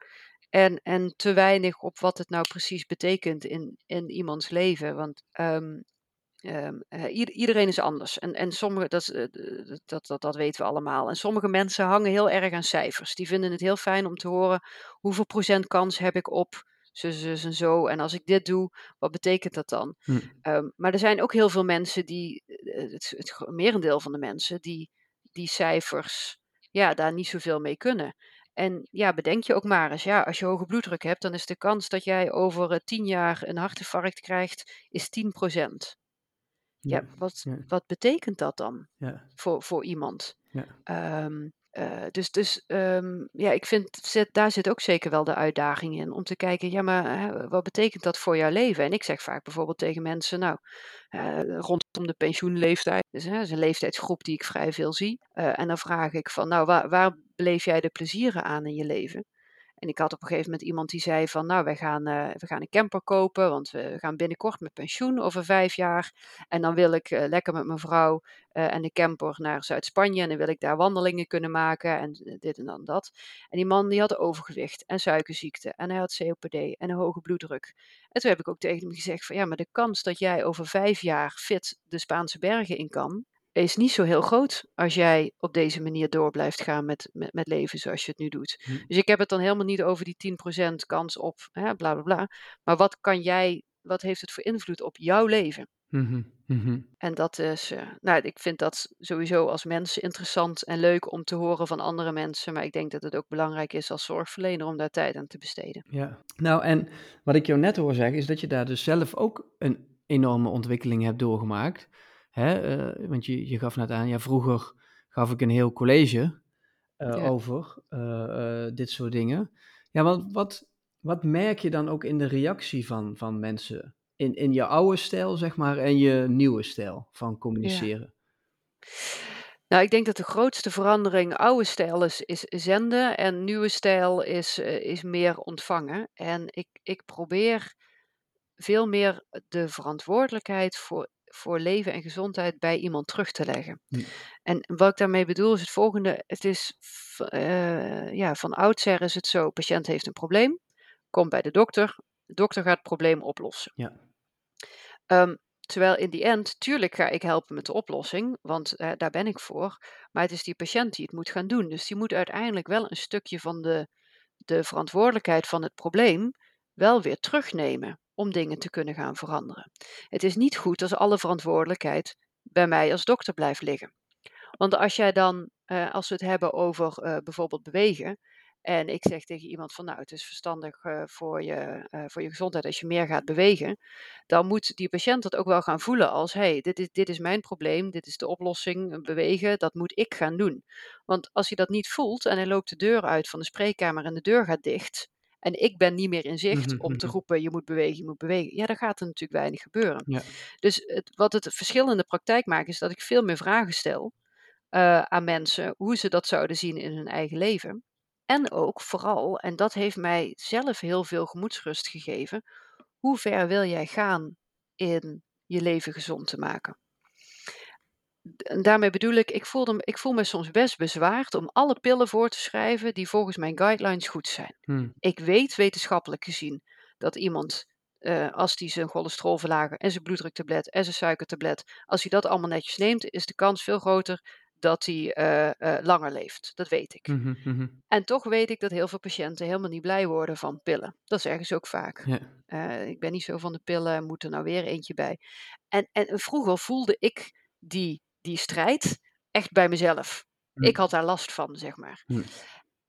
En, en te weinig op wat het nou precies betekent in, in iemands leven. Want um, Um, iedereen is anders. En, en sommige, dat, uh, dat, dat, dat weten we allemaal. En sommige mensen hangen heel erg aan cijfers. Die vinden het heel fijn om te horen hoeveel procent kans heb ik op zo, zo en zo. En als ik dit doe, wat betekent dat dan? Hm. Um, maar er zijn ook heel veel mensen die, het, het merendeel van de mensen, die die cijfers, ja, daar niet zoveel mee kunnen. En ja, bedenk je ook maar eens, ja, als je hoge bloeddruk hebt, dan is de kans dat jij over tien jaar een hartinfarct krijgt, is 10 procent. Ja, wat, wat betekent dat dan ja. voor, voor iemand? Ja. Um, uh, dus dus um, ja, ik vind, daar zit ook zeker wel de uitdaging in. Om te kijken, ja, maar hè, wat betekent dat voor jouw leven? En ik zeg vaak bijvoorbeeld tegen mensen, nou, uh, rondom de pensioenleeftijd. Dus, hè, dat is een leeftijdsgroep die ik vrij veel zie. Uh, en dan vraag ik van, nou, waar, waar beleef jij de plezieren aan in je leven? En ik had op een gegeven moment iemand die zei van, nou, wij gaan, uh, we gaan een camper kopen, want we gaan binnenkort met pensioen over vijf jaar. En dan wil ik uh, lekker met mijn vrouw uh, en de camper naar Zuid-Spanje en dan wil ik daar wandelingen kunnen maken en dit en dan dat. En die man die had overgewicht en suikerziekte en hij had COPD en een hoge bloeddruk. En toen heb ik ook tegen hem gezegd van, ja, maar de kans dat jij over vijf jaar fit de Spaanse bergen in kan, is niet zo heel groot als jij op deze manier door blijft gaan met, met, met leven zoals je het nu doet. Hm. Dus ik heb het dan helemaal niet over die 10% kans op hè, bla bla bla. Maar wat kan jij, wat heeft het voor invloed op jouw leven? Mm -hmm. En dat is, uh, nou, ik vind dat sowieso als mens interessant en leuk om te horen van andere mensen. Maar ik denk dat het ook belangrijk is als zorgverlener om daar tijd aan te besteden. Ja, nou en wat ik jou net hoor zeggen is dat je daar dus zelf ook een enorme ontwikkeling hebt doorgemaakt. Hè? want je, je gaf net aan, ja, vroeger gaf ik een heel college over dit soort dingen. Ja, wat, wat, wat merk je dan ook in de reactie van, van mensen? In, in je oude stijl, zeg maar, en je nieuwe stijl van communiceren? Nou, ik denk dat de grootste verandering oude stijl is, is zenden en nieuwe stijl is, is meer ontvangen. En ik, ik probeer veel meer de verantwoordelijkheid voor, voor leven en gezondheid bij iemand terug te leggen. Hm. En wat ik daarmee bedoel is het volgende. Het is uh, ja, van oudsher is het zo, patiënt heeft een probleem, komt bij de dokter, de dokter gaat het probleem oplossen. Ja. Um, terwijl in die end, tuurlijk ga ik helpen met de oplossing, want uh, daar ben ik voor. Maar het is die patiënt die het moet gaan doen. Dus die moet uiteindelijk wel een stukje van de, de verantwoordelijkheid van het probleem wel weer terugnemen om dingen te kunnen gaan veranderen. Het is niet goed als alle verantwoordelijkheid bij mij als dokter blijft liggen. Want als jij dan, uh, als we het hebben over uh, bijvoorbeeld bewegen, en ik zeg tegen iemand van nou, het is verstandig uh, voor, je, voor je gezondheid als je meer gaat bewegen. Dan moet die patiënt dat ook wel gaan voelen als hé, hey, dit, is, dit is mijn probleem, dit is de oplossing, bewegen, dat moet ik gaan doen. Want als hij dat niet voelt en hij loopt de deur uit van de spreekkamer en de deur gaat dicht. En ik ben niet meer in zicht mhm, om te mhm. roepen, je moet bewegen, je moet bewegen. Ja, dan gaat er natuurlijk weinig gebeuren. Ja. Dus het, wat het verschil in de praktijk maakt, is dat ik veel meer vragen stel uh, aan mensen hoe ze dat zouden zien in hun eigen leven. En ook vooral, en dat heeft mij zelf heel veel gemoedsrust gegeven, hoe ver wil jij gaan in je leven gezond te maken? Daarmee bedoel ik, ik voel, ik voel me soms best bezwaard om alle pillen voor te schrijven die volgens mijn guidelines goed zijn. Hmm. Ik weet wetenschappelijk gezien dat iemand, uh, als die zijn cholesterolverlager en zijn bloeddruktablet en zijn suikertablet, als hij dat allemaal netjes neemt, is de kans veel groter dat hij uh, uh, langer leeft. Dat weet ik. Mm -hmm. En toch weet ik dat heel veel patiënten helemaal niet blij worden van pillen. Dat zeggen ze ook vaak. Ja. Uh, ik ben niet zo van de pillen, moet er nou weer eentje bij. En, en vroeger voelde ik die, die strijd echt bij mezelf. Mm. Ik had daar last van, zeg maar. Mm.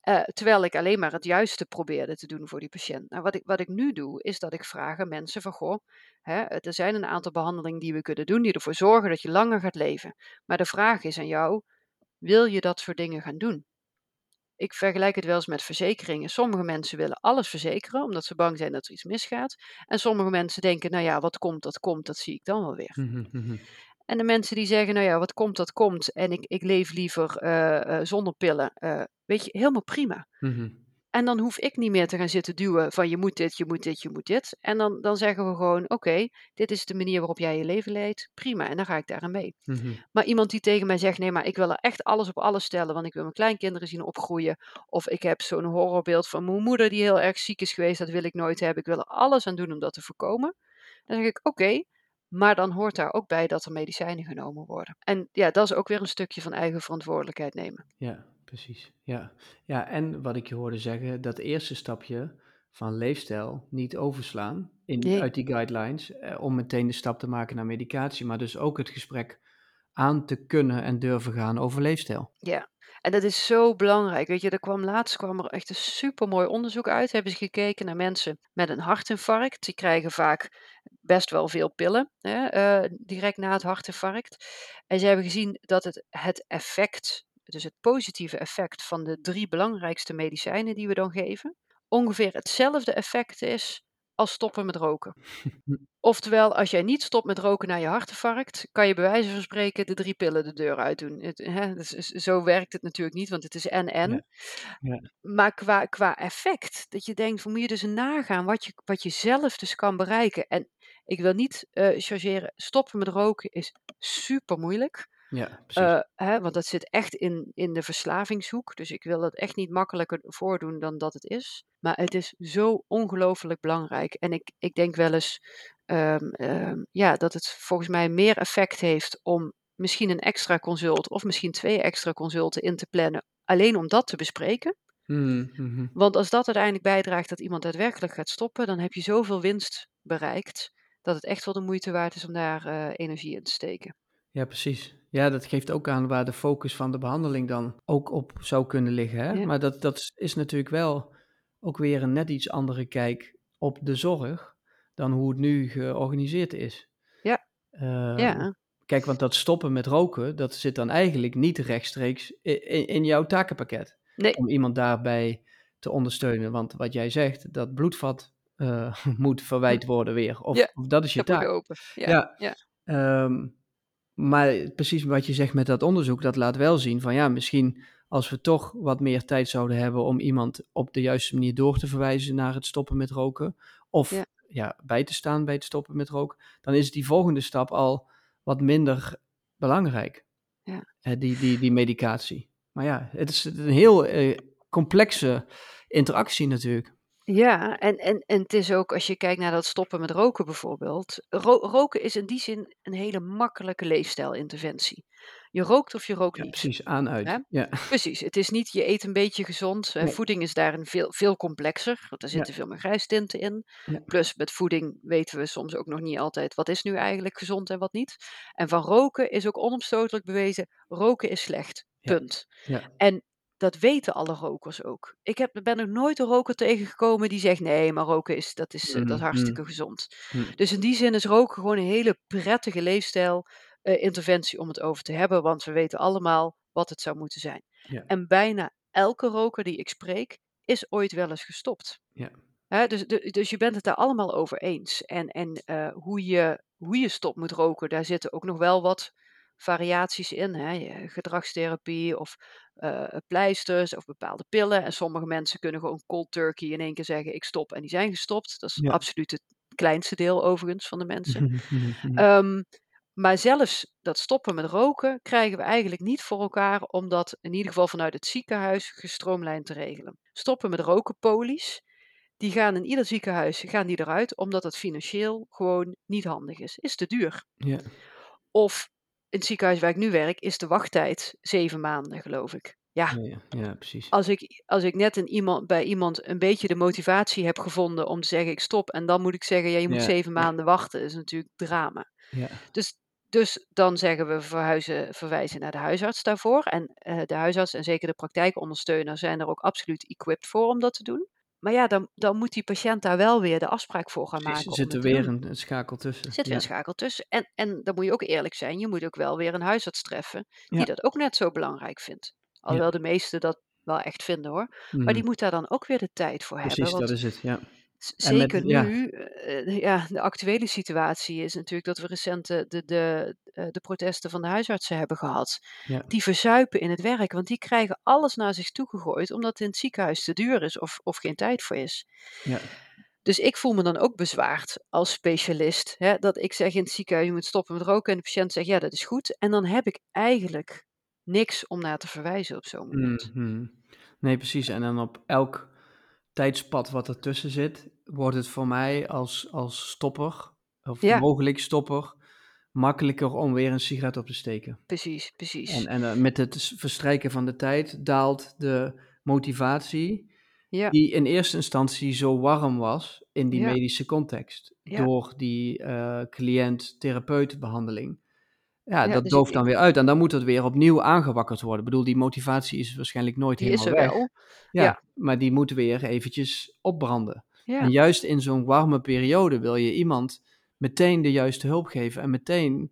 Uh, terwijl ik alleen maar het juiste probeerde te doen voor die patiënt. Nou, wat ik, wat ik nu doe, is dat ik vraag aan mensen van, goh, hè, er zijn een aantal behandelingen die we kunnen doen, die ervoor zorgen dat je langer gaat leven. Maar de vraag is aan jou, wil je dat soort dingen gaan doen? Ik vergelijk het wel eens met verzekeringen. Sommige mensen willen alles verzekeren, omdat ze bang zijn dat er iets misgaat. En sommige mensen denken, nou ja, wat komt, dat komt, dat zie ik dan wel weer. Mhm, mhm. En de mensen die zeggen, nou ja, wat komt, dat komt. En ik, ik leef liever uh, uh, zonder pillen. Uh, weet je, helemaal prima. Mm En dan hoef ik niet meer te gaan zitten duwen van je moet dit, je moet dit, je moet dit. En dan, dan zeggen we gewoon, oké, dit is de manier waarop jij je leven leidt. Prima, en dan ga ik daarin mee. Mm Maar iemand die tegen mij zegt, nee, maar ik wil er echt alles op alles stellen. Want ik wil mijn kleinkinderen zien opgroeien. Of ik heb zo'n horrorbeeld van mijn moeder die heel erg ziek is geweest. Dat wil ik nooit hebben. Ik wil er alles aan doen om dat te voorkomen. Dan zeg ik, oké, maar dan hoort daar ook bij dat er medicijnen genomen worden. En ja, dat is ook weer een stukje van eigen verantwoordelijkheid nemen. Ja, precies. Ja, ja en wat ik je hoorde zeggen, dat eerste stapje van leefstijl niet overslaan in, uit die guidelines eh, om meteen de stap te maken naar medicatie, maar dus ook het gesprek aan te kunnen en durven gaan over leefstijl. Ja, en dat is zo belangrijk. Weet je, er kwam laatst kwam er echt een supermooi onderzoek uit. Hebben ze gekeken naar mensen met een hartinfarct. Die krijgen vaak best wel veel pillen hè, uh, direct na het hartinfarct. En ze hebben gezien dat het, het effect, dus het positieve effect van de drie belangrijkste medicijnen die we dan geven, ongeveer hetzelfde effect is als stoppen met roken. <laughs> Oftewel, als jij niet stopt met roken na je hartinfarct, kan je bij wijze van spreken de drie pillen de deur uit doen. Het, hè, dus, zo werkt het natuurlijk niet, want het is en-en. Ja. Ja. Maar qua, qua effect, dat je denkt, van, moet je dus nagaan wat je, wat je zelf dus kan bereiken. En ik wil niet uh, chargeren, stoppen met roken is super moeilijk. Ja. Uh, hè, want dat zit echt in, in de verslavingshoek. Dus ik wil het echt niet makkelijker voordoen dan dat het is. Maar het is zo ongelooflijk belangrijk. En ik, ik denk wel eens um, um, ja, dat het volgens mij meer effect heeft om misschien een extra consult of misschien twee extra consulten in te plannen. Alleen om dat te bespreken. Mm -hmm. Want als dat uiteindelijk bijdraagt dat iemand daadwerkelijk gaat stoppen, dan heb je zoveel winst bereikt dat het echt wel de moeite waard is om daar uh, energie in te steken. Ja, precies. Ja, dat geeft ook aan waar de focus van de behandeling dan ook op zou kunnen liggen. Hè? Maar dat, dat is natuurlijk wel ook weer een net iets andere kijk op de zorg dan hoe het nu georganiseerd is. Ehm, Ja. Kijk, want dat stoppen met roken, dat zit dan eigenlijk niet rechtstreeks in, in jouw takenpakket. Nee. Om iemand daarbij te ondersteunen. Want wat jij zegt, dat bloedvat uh, <laughs> moet verwijt Hm. worden weer. Of, Ja, of dat is je Dat taak. open. Ja. Ja. Ehm, maar precies wat je zegt met dat onderzoek, dat laat wel zien van ja, misschien als we toch wat meer tijd zouden hebben om iemand op de juiste manier door te verwijzen naar het stoppen met roken. Of Ja. ja, bij te staan bij het stoppen met roken. Dan is die volgende stap al wat minder belangrijk. Ja. Eh, die, die, die medicatie. Maar ja, het is een heel eh, complexe interactie natuurlijk. Ja, en, en, en het is ook, als je kijkt naar dat stoppen met roken bijvoorbeeld. ro- roken is in die zin een hele makkelijke leefstijlinterventie. Je rookt of je rookt Ja, niet. precies, aan uit. Hè? Ja. Precies, het is niet je eet een beetje gezond. Eh, Nee. Voeding is daarin veel, veel complexer, want er Ja. zitten veel meer grijstinten in. Ja. Plus met voeding weten we soms ook nog niet altijd wat is nu eigenlijk gezond en wat niet. En van roken is ook onomstotelijk bewezen, roken is slecht. Ja. Punt. Ja. En dat weten alle rokers ook. Ik heb, ben nog nooit een roker tegengekomen die zegt: nee, maar roken is, dat is, eh, dat is Mhm, hartstikke gezond. Hm. Dus in die zin is roken gewoon een hele prettige leefstijl. eh, interventie om het over te hebben, want we weten allemaal wat het zou moeten zijn. Ja. En bijna elke roker die ik spreek, is ooit wel eens gestopt. Ja. Dus, dus je bent het daar allemaal over eens. En, en eh, hoe, je, hoe je stopt moet roken, daar zitten ook nog wel wat variaties in. Hè? Gedragstherapie of eh, pleisters of bepaalde pillen. En sommige mensen kunnen gewoon cold turkey in één keer zeggen: ik stop en die zijn gestopt. Dat is Ja. absoluut het kleinste deel overigens van de mensen. Mhm, mhm, mhm. Ehm, maar zelfs dat stoppen met roken krijgen we eigenlijk niet voor elkaar om dat in ieder geval vanuit het ziekenhuis gestroomlijnd te regelen. Stoppen met rokenpolies, die gaan in ieder ziekenhuis gaan die eruit omdat het financieel gewoon niet handig is. Is te duur. Ja. Of in het ziekenhuis waar ik nu werk is de wachttijd zeven maanden geloof ik. Ja, Ja, ja, precies. als ik, als ik net een iemand, bij iemand een beetje de motivatie heb gevonden om te zeggen ik stop en dan moet ik zeggen ja je moet Ja, zeven maanden wachten, is natuurlijk drama. Ja. Dus, dus dan zeggen we verhuizen, verwijzen naar de huisarts daarvoor. En eh, de huisarts en zeker de praktijkondersteuner zijn er ook absoluut equipped voor om dat te doen. Maar ja, dan, dan moet die patiënt daar wel weer de afspraak voor gaan Precies, maken. er zit er weer een, een schakel tussen. Zit weer ja. een schakel tussen. En, en dan moet je ook eerlijk zijn, je moet ook wel weer een huisarts treffen die Ja. dat ook net zo belangrijk vindt. Alhoewel de meesten dat wel echt vinden hoor. Maar Mhm. die moet daar dan ook weer de tijd voor Precies, hebben. Want dat is het, ja. Met- Zeker ja. nu, eh, ja, de actuele situatie is natuurlijk dat we recent de, de, de, eh, de protesten van de huisartsen hebben gehad. Ja. Die verzuipen in het werk, want die krijgen alles naar zich toe gegooid omdat het in het ziekenhuis te duur is of, of geen tijd voor is. Ja. Dus ik voel me dan ook bezwaard als specialist. Hè, dat ik zeg in het ziekenhuis, je moet stoppen met roken. En de patiënt zegt, ja, dat is goed. En dan heb ik eigenlijk niks om naar te verwijzen op zo'n moment. Mhm. Nee, precies. En dan op elk tijdspad wat ertussen zit, wordt het voor mij als, als stopper, of Ja. mogelijk stopper, makkelijker om weer een sigaret op te steken. Precies, precies. En, en eh, met het verstrijken van de tijd daalt de motivatie, ja, die in eerste instantie zo warm was in die Ja. medische context, door die eh cliënt-therapeut behandeling. Ja, Ja, dat dus dooft ik- dan weer uit en dan moet het weer opnieuw aangewakkerd worden. Ik bedoel, die motivatie is waarschijnlijk nooit die is helemaal er weg. wel. Ja, Ja. maar die moet weer eventjes opbranden. Ja. En juist in zo'n warme periode wil je iemand meteen de juiste hulp geven en meteen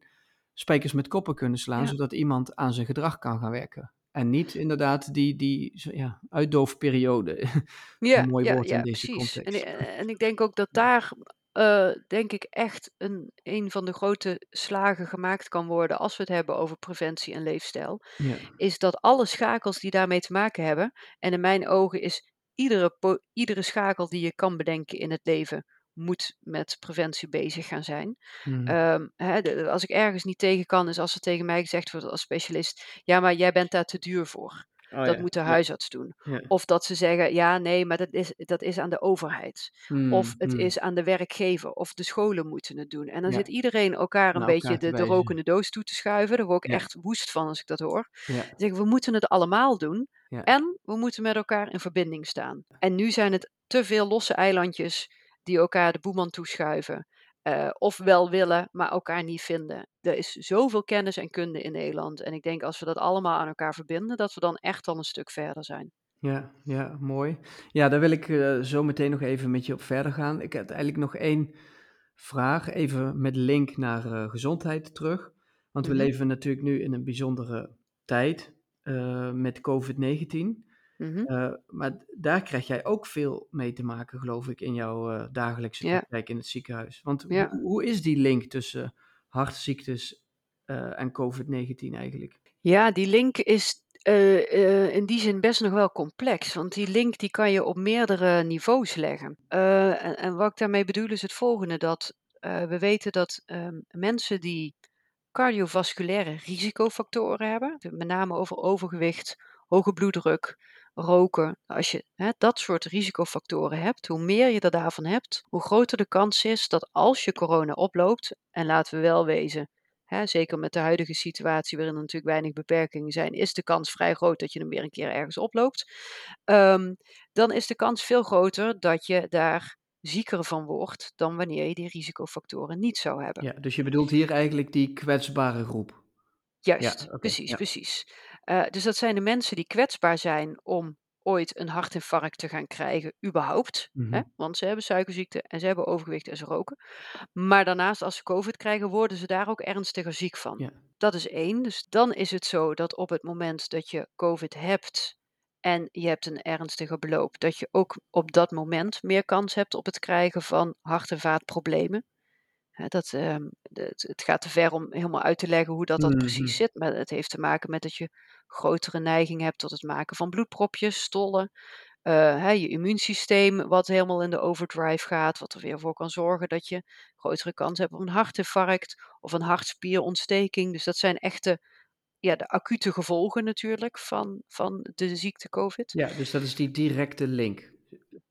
spijkers met koppen kunnen slaan, zodat iemand aan zijn gedrag kan gaan werken. En niet inderdaad die, die ja, uitdoofperiode. <laughs> Ja, een mooi woord in deze precies. En, context. i- en ik denk ook dat daar, eh, denk ik, echt een, een van de grote slagen gemaakt kan worden als we het hebben over preventie en leefstijl. Ja, Is dat alle schakels die daarmee te maken hebben, en in mijn ogen is iedere, po- iedere schakel die je kan bedenken in het leven, moet met preventie bezig gaan zijn. mhm. Ehm, hè, de- als ik ergens niet tegen kan, is als er tegen mij gezegd wordt als specialist: ja, maar jij bent daar te duur voor. Oh dat ja, moet de ja, huisarts doen. ja. Of dat ze zeggen, ja, nee, maar dat is, dat is aan de overheid. Of het Mhm, is aan de werkgever. Of de scholen moeten het doen. En dan zit iedereen elkaar een beetje elkaar de, de rokende doos toe te schuiven. Daar word ik echt woest van als ik dat hoor. zeggen we moeten het allemaal doen. En we moeten met elkaar in verbinding staan. En nu zijn het te veel losse eilandjes die elkaar de boeman toeschuiven. Eh, of wel willen, maar elkaar niet vinden. Er is zoveel kennis en kunde in Nederland. En ik denk als we dat allemaal aan elkaar verbinden, dat we dan echt al een stuk verder zijn. Ja, ja, mooi. Ja, daar wil ik eh, zo meteen nog even met je op verder gaan. Ik heb eigenlijk nog één vraag, even met link naar uh, gezondheid terug. Want we mhm. leven natuurlijk nu in een bijzondere tijd uh, met COVID-19. Mm maar daar krijg jij ook veel mee te maken, geloof ik, in jouw dagelijkse praktijk in het ziekenhuis. Want hoe is die link tussen hartziektes en COVID-19 eigenlijk? Ja, die link is in die zin best nog wel complex, want die link die kan je op meerdere niveaus leggen. En, en, wat ik daarmee bedoel is het volgende, dat we weten dat ehm, mensen die cardiovasculaire risicofactoren hebben, met name over overgewicht, hoge bloeddruk, roken. Als je hè, dat soort risicofactoren hebt, hoe meer je er daarvan hebt, hoe groter de kans is dat als je corona oploopt, en laten we wel wezen, hè, zeker met de huidige situatie waarin er natuurlijk weinig beperkingen zijn, is de kans vrij groot dat je er weer een keer ergens oploopt. Um, dan is de kans veel groter dat je daar zieker van wordt dan wanneer je die risicofactoren niet zou hebben. Ja, dus je bedoelt hier eigenlijk die kwetsbare groep. Juist, precies, precies. Uh, dus dat zijn de mensen die kwetsbaar zijn om ooit een hartinfarct te gaan krijgen, überhaupt. hè? Mhm. Want ze hebben suikerziekte en ze hebben overgewicht en ze roken. Maar daarnaast, als ze COVID krijgen, worden ze daar ook ernstiger ziek van. Ja. Dat is één. Dus dan is het zo dat op het moment dat je COVID hebt en je hebt een ernstige beloop, dat je ook op dat moment meer kans hebt op het krijgen van hart- en vaatproblemen. Dat, ehm, het, het, gaat te ver om helemaal uit te leggen hoe dat, dat precies mhm. zit, maar het heeft te maken met dat je grotere neiging hebt tot het maken van bloedpropjes, stollen. Uh, je immuunsysteem wat helemaal in de overdrive gaat, wat er weer voor kan zorgen dat je grotere kans hebt op een hartinfarct of een hartspierontsteking. Dus dat zijn echte ja, de acute gevolgen natuurlijk van, van de ziekte COVID. Ja, dus dat is die directe link.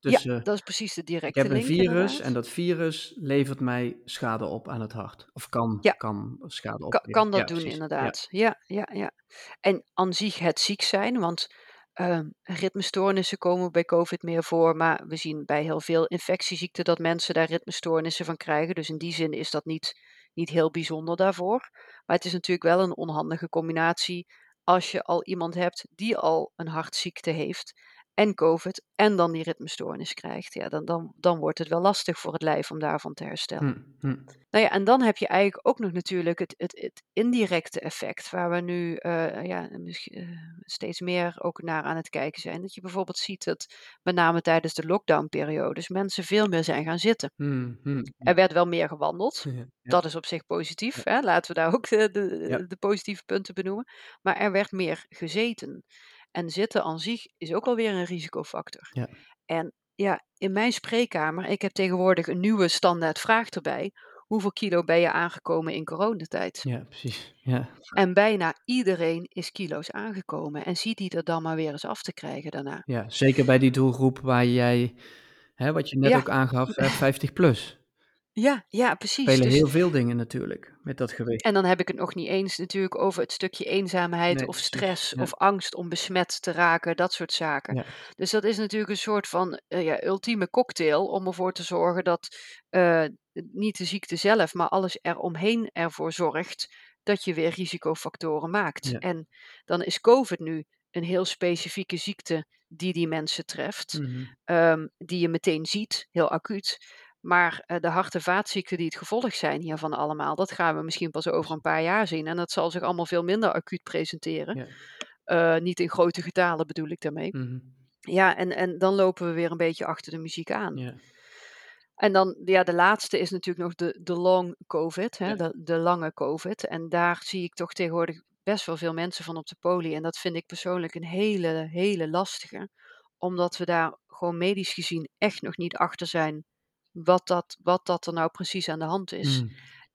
Dus, ja, dat is precies de directe link. Ik heb een virus en dat virus levert mij schade op aan het hart. Of kan, ja. kan schade op. Kan, kan dat doen, inderdaad. Ja. ja, ja, En aan zich het ziek zijn, want uh, ritmestoornissen komen bij COVID meer voor. Maar we zien bij heel veel infectieziekten dat mensen daar ritmestoornissen van krijgen. Dus in die zin is dat niet, niet heel bijzonder daarvoor. Maar het is natuurlijk wel een onhandige combinatie als je al iemand hebt die al een hartziekte heeft en COVID en dan die ritmestoornis krijgt, ja, dan, dan, dan wordt het wel lastig voor het lijf om daarvan te herstellen. Hm, hm. Nou ja, en dan heb je eigenlijk ook nog natuurlijk het, het, het indirecte effect, waar we nu uh, ja, uh, steeds meer ook naar aan het kijken zijn. Dat je bijvoorbeeld ziet dat met name tijdens de lockdownperiodes mensen veel meer zijn gaan zitten. Hm, hm er werd wel meer gewandeld, <laughs> dat is op zich positief. Hè? Laten we daar ook de, de, de positieve punten benoemen. Maar er werd meer gezeten. En zitten aan zich is ook alweer een risicofactor. Ja. En ja, in mijn spreekkamer, ik heb tegenwoordig een nieuwe standaard vraag erbij. Hoeveel kilo ben je aangekomen in coronatijd? Ja, precies. Ja. En bijna iedereen is kilo's aangekomen. En ziet die er dan maar weer eens af te krijgen daarna. Ja, zeker bij die doelgroep waar jij, hè, wat je net ook aangaf, 50 <laughs> plus. Ja, ja, precies. Spelen dus heel veel dingen natuurlijk met dat gewicht. En dan heb ik het nog niet eens natuurlijk over het stukje eenzaamheid of stress of angst om besmet te raken, dat soort zaken. Dus dat is natuurlijk een soort van uh, ja, ultieme cocktail om ervoor te zorgen dat uh, niet de ziekte zelf, maar alles eromheen ervoor zorgt dat je weer risicofactoren maakt. En dan is COVID nu een heel specifieke ziekte die die mensen treft, mm -hmm. die je meteen ziet, heel acuut. Maar uh, de hart- en vaatziekten die het gevolg zijn hiervan allemaal, dat gaan we misschien pas over een paar jaar zien. En dat zal zich allemaal veel minder acuut presenteren. Ja. Uh, niet in grote getalen bedoel ik daarmee. Mm -hmm. Ja, en, en dan lopen we weer een beetje achter de muziek aan. Ja. En dan, ja, de laatste is natuurlijk nog de, de long COVID, hè, ja. de, de lange COVID. En daar zie ik toch tegenwoordig best wel veel mensen van op de poli. En dat vind ik persoonlijk een hele, hele lastige. Omdat we daar gewoon medisch gezien echt nog niet achter zijn wat dat, wat dat er nou precies aan de hand is. Mm.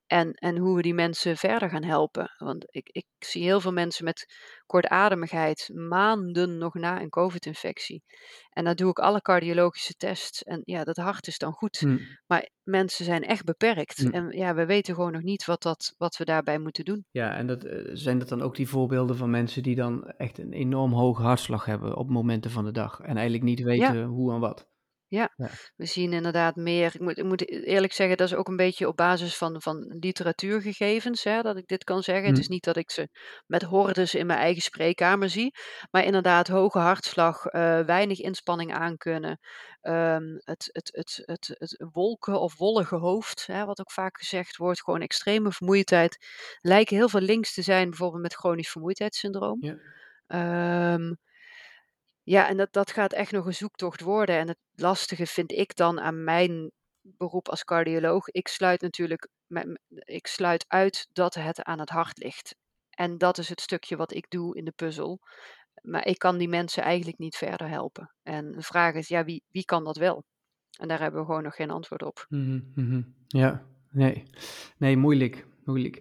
En, en hoe we die mensen verder gaan helpen. Want ik, ik zie heel veel mensen met kortademigheid maanden nog na een COVID-infectie. En dan doe ik alle cardiologische tests. En ja, dat hart is dan goed. Mm. Maar mensen zijn echt beperkt. Mm. En ja, we weten gewoon nog niet wat, dat, wat we daarbij moeten doen. Ja, en dat, eh, zijn dat dan ook die voorbeelden van mensen die dan echt een enorm hoge hartslag hebben op momenten van de dag. En eigenlijk niet weten hoe en wat? Ja, we zien inderdaad meer. Ik moet, ik moet eerlijk zeggen, dat is ook een beetje op basis van, van literatuurgegevens hè, dat ik dit kan zeggen. Het is niet dat ik ze met hordes in mijn eigen spreekkamer zie, maar inderdaad hoge hartslag, uh, weinig inspanning aankunnen, um, het, het, het, het, het wolken of wollige hoofd, hè, wat ook vaak gezegd wordt, gewoon extreme vermoeidheid, lijken heel veel links te zijn, bijvoorbeeld met chronisch vermoeidheidssyndroom. Ja. Um, ja, en dat, dat gaat echt nog een zoektocht worden. En het lastige vind ik dan aan mijn beroep als cardioloog. Ik sluit natuurlijk ik sluit uit dat het aan het hart ligt. En dat is het stukje wat ik doe in de puzzel. Maar ik kan die mensen eigenlijk niet verder helpen. En de vraag is, ja, wie, wie kan dat wel? En daar hebben we gewoon nog geen antwoord op. Mhm, mhm. Ja, nee. Nee, moeilijk. Moeilijk.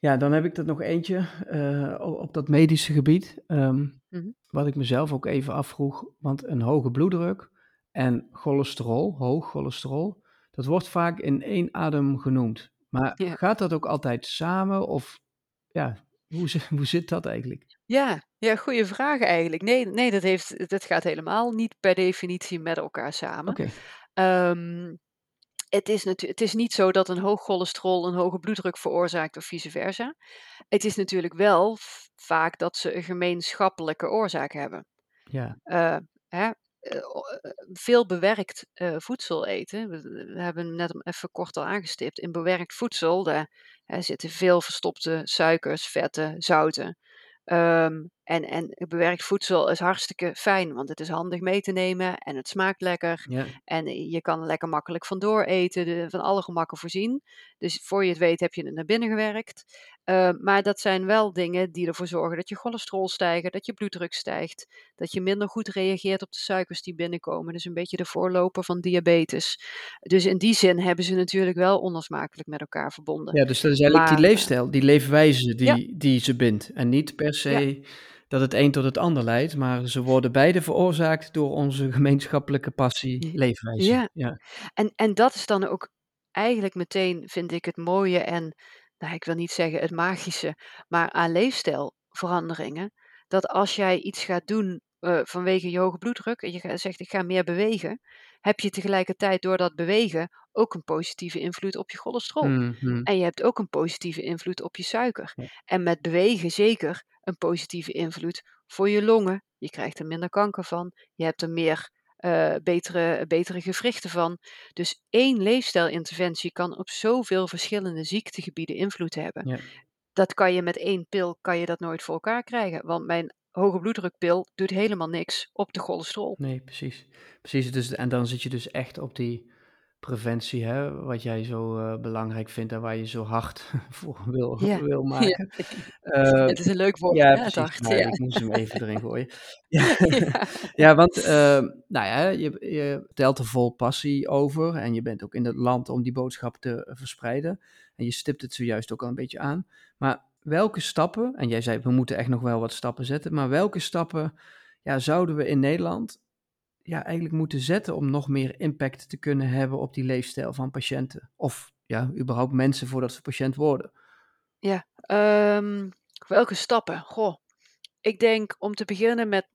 Ja, dan heb ik er nog eentje uh, op dat medische gebied. Um, Wat ik mezelf ook even afvroeg, want een hoge bloeddruk en cholesterol, hoog cholesterol, dat wordt vaak in één adem genoemd. Maar gaat dat ook altijd samen of ja, hoe, <laughs> hoe zit dat eigenlijk? Ja, ja, goede vraag eigenlijk. Nee, nee dat, heeft, dat gaat helemaal niet per definitie met elkaar samen. Oké. Ehm, het is, het is niet zo dat een hoog cholesterol een hoge bloeddruk veroorzaakt of vice versa. Het is natuurlijk wel vaak dat ze een gemeenschappelijke oorzaak hebben. Ja. Uh, hè? Eh, eh, veel bewerkt voedsel eten. We, hebben net even kort al aangestipt. In bewerkt voedsel daar, zitten veel verstopte suikers, vetten, zouten. Ehm, en, en bewerkt voedsel is hartstikke fijn, want het is handig mee te nemen en het smaakt lekker. En je kan er lekker makkelijk vandoor eten, de, van alle gemakken voorzien. Dus voor je het weet heb je het naar binnen gewerkt. Ehm, maar dat zijn wel dingen die ervoor zorgen dat je cholesterol stijgt, dat je bloeddruk stijgt, dat je minder goed reageert op de suikers die binnenkomen. Dus een beetje de voorloper van diabetes. Dus in die zin hebben ze natuurlijk wel onlosmakelijk met elkaar verbonden. Ja, dus dat is eigenlijk die leefstijl, die leefwijze die, die ze bindt. En niet per se dat het een tot het ander leidt, maar ze worden beide veroorzaakt door onze gemeenschappelijke passie, leefwijze. Ja, ja. En, en dat is dan ook eigenlijk meteen, vind ik, het mooie en, nou, ik wil niet zeggen het magische, maar aan leefstijlveranderingen. Dat als jij iets gaat doen uh, vanwege je hoge bloeddruk en je zegt ik ga meer bewegen, heb je tegelijkertijd door dat bewegen ook een positieve invloed op je cholesterol. Mm-hmm. En je hebt ook een positieve invloed op je suiker. En met bewegen zeker een positieve invloed voor je longen. Je krijgt er minder kanker van. Je hebt er meer uh, betere, betere gewrichten van. Dus één leefstijlinterventie kan op zoveel verschillende ziektegebieden invloed hebben. Ja. Dat kan je met één pil kan je dat nooit voor elkaar krijgen. Want mijn hoge bloeddrukpil doet helemaal niks op de cholesterol. Nee, precies. precies dus, en dan zit je dus echt op die preventie, hè, wat jij zo uh, belangrijk vindt en waar je zo hard <laughs> voor wil, ja. wil maken. <laughs> Ja. Uh, het is een leuk woord, ja. Nou, ja. Ik moest hem even erin gooien. <laughs> ja. ja, want uh, nou ja, je, je telt er vol passie over en je bent ook in het land om die boodschap te verspreiden. En je stipt het zojuist ook al een beetje aan. Maar welke stappen, en jij zei we moeten echt nog wel wat stappen zetten, maar welke stappen ja, zouden we in Nederland ja, eigenlijk moeten zetten om nog meer impact te kunnen hebben op die leefstijl van patiënten? Of ja, überhaupt mensen voordat ze patiënt worden? Ja, um, welke stappen? Goh, ik denk om te beginnen met,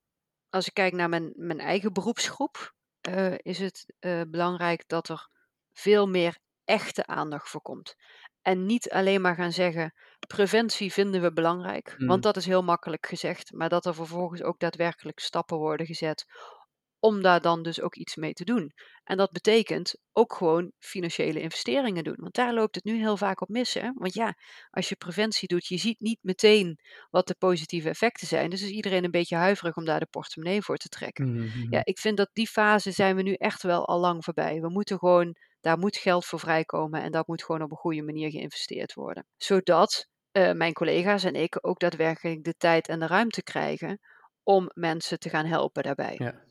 als ik kijk naar mijn, mijn eigen beroepsgroep, uh, is het uh, belangrijk dat er veel meer echte aandacht voor komt. En niet alleen maar gaan zeggen, preventie vinden we belangrijk, want mm. dat is heel makkelijk gezegd, maar dat er vervolgens ook daadwerkelijk stappen worden gezet om daar dan dus ook iets mee te doen. En dat betekent ook gewoon financiële investeringen doen. Want daar loopt het nu heel vaak op mis. Hè? Want ja, als je preventie doet, je ziet niet meteen wat de positieve effecten zijn. Dus is iedereen een beetje huiverig om daar de portemonnee voor te trekken. Mm-hmm. Ja, ik vind dat die fase zijn we nu echt wel al lang voorbij. We moeten gewoon, daar moet geld voor vrijkomen en dat moet gewoon op een goede manier geïnvesteerd worden. Zodat uh, mijn collega's en ik ook daadwerkelijk de tijd en de ruimte krijgen om mensen te gaan helpen daarbij. Ja.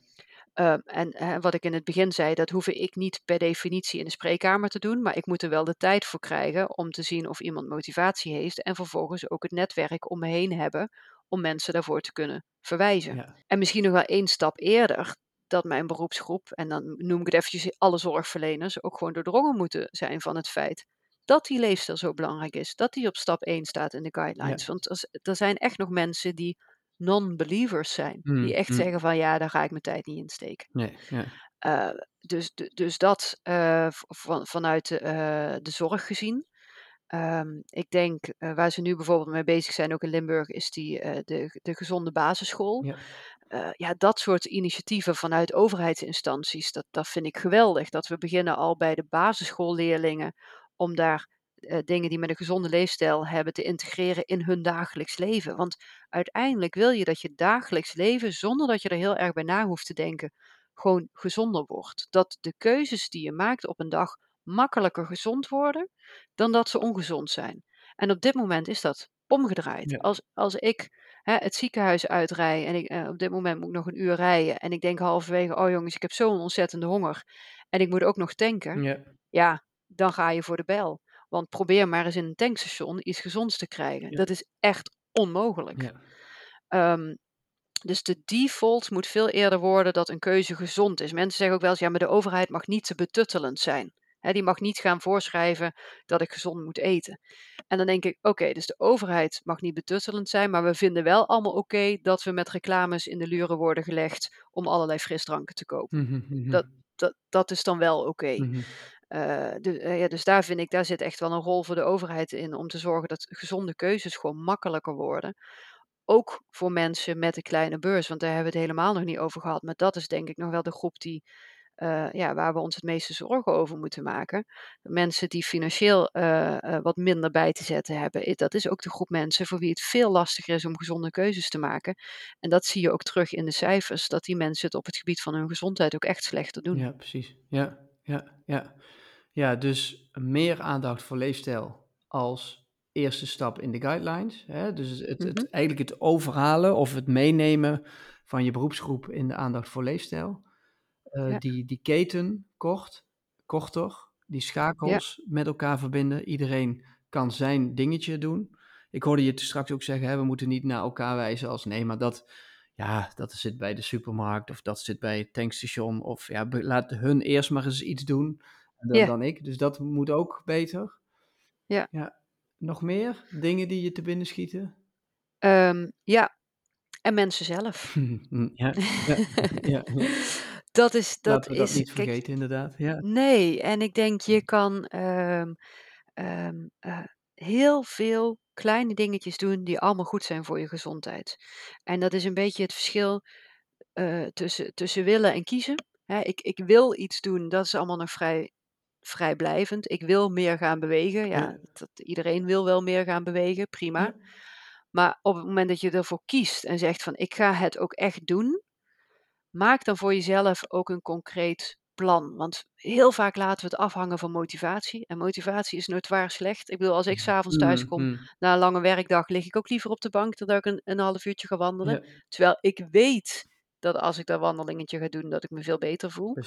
Ehm, en wat ik in het begin zei, dat hoef ik niet per definitie in de spreekkamer te doen, maar ik moet er wel de tijd voor krijgen om te zien of iemand motivatie heeft en vervolgens ook het netwerk om me heen hebben om mensen daarvoor te kunnen verwijzen. En misschien nog wel één stap eerder, dat mijn beroepsgroep, en dan noem ik het eventjes alle zorgverleners, ook gewoon doordrongen moeten zijn van het feit dat die leefstijl zo belangrijk is, dat die op stap 1 staat in de guidelines. Want er, er zijn echt nog mensen die non-believers zijn. die mm, echt mm. zeggen van ja, daar ga ik mijn tijd niet in steken. Nee, ja. dus, dus dat van, vanuit de, de zorg gezien. Ehm, ik denk waar ze nu bijvoorbeeld mee bezig zijn, ook in Limburg, is die, de, de gezonde basisschool. Ja. Uh, ja, dat soort initiatieven vanuit overheidsinstanties, dat, dat vind ik geweldig. Dat we beginnen al bij de basisschoolleerlingen om daar dingen die met een gezonde leefstijl hebben te integreren in hun dagelijks leven. Want uiteindelijk wil je dat je dagelijks leven, zonder dat je er heel erg bij na hoeft te denken, gewoon gezonder wordt. Dat de keuzes die je maakt op een dag makkelijker gezond worden dan dat ze ongezond zijn. En op dit moment is dat omgedraaid. Als, als ik hè, het ziekenhuis uitrij en ik, eh, op dit moment moet ik nog een uur rijden en ik denk halverwege, oh jongens, ik heb zo'n ontzettende honger en ik moet ook nog tanken, ja. ja, dan ga je voor de bel. Want probeer maar eens in een tankstation iets gezonds te krijgen. Dat is echt onmogelijk. Ja. Ehm, dus de default moet veel eerder worden dat een keuze gezond is. Mensen zeggen ook wel eens, ja, maar de overheid mag niet te betuttelend zijn die mag niet gaan voorschrijven dat ik gezond moet eten. En dan denk ik, oké, dus de overheid mag niet betuttelend zijn, maar we vinden wel allemaal oké dat we met reclames in de luren worden gelegd om allerlei frisdranken te kopen. Mhm, mhm. Dat, dat, dat is dan wel oké. Mhm. Eh, dus, eh, ja, dus daar vind ik, daar zit echt wel een rol voor de overheid in om te zorgen dat gezonde keuzes gewoon makkelijker worden. Ook voor mensen met een kleine beurs, want daar hebben we het helemaal nog niet over gehad. Maar dat is denk ik nog wel de groep die uh, ja, waar we ons het meeste zorgen over moeten maken. Mensen die financieel wat minder bij te zetten hebben, dat is ook de groep mensen voor wie het veel lastiger is om gezonde keuzes te maken. En dat zie je ook terug in de cijfers, dat die mensen het op het gebied van hun gezondheid ook echt slechter doen. Ja, precies. Ja, ja, ja. Ja, dus meer aandacht voor leefstijl als eerste stap in de guidelines. Hè? Dus het, het, het, mhm. eigenlijk het overhalen of het meenemen van je beroepsgroep in de aandacht voor leefstijl. Eh, die, die keten kort, korter, die schakels met elkaar verbinden. Iedereen kan zijn dingetje doen. Ik hoorde je straks ook zeggen, hè, we moeten niet naar elkaar wijzen als nee, maar dat, ja, dat zit bij de supermarkt of dat zit bij het tankstation. Of ja, laat hun eerst maar eens iets doen dan, dan ik. Dus dat moet ook beter. Ja. ja. Nog meer dingen die je te binnen schieten? Um, ja, en mensen zelf. <laughs> ja, ja, ja, <laughs> ja. Dat is, dat Laten we dat niet vergeten, inderdaad. Ja. nee, en ik denk je kan ehm, ehm, eh, heel veel kleine dingetjes doen die allemaal goed zijn voor je gezondheid. En dat is een beetje het verschil eh, tussen, tussen willen en kiezen. Hè, ik, ik wil iets doen, dat is allemaal nog vrij vrijblijvend. Ik wil meer gaan bewegen. Ja, Ja. Dat, iedereen wil wel meer gaan bewegen, prima. Maar op het moment dat je ervoor kiest en zegt van ik ga het ook echt doen, maak dan voor jezelf ook een concreet plan. Want heel vaak laten we het afhangen van motivatie. En motivatie is nooit waar slecht. Ik bedoel, als ik s'avonds thuis kom mm. na een lange werkdag, lig ik ook liever op de bank dan dat ik een, een half uurtje ga wandelen. Terwijl ik weet dat als ik dat wandelingetje ga doen, dat ik me veel beter voel.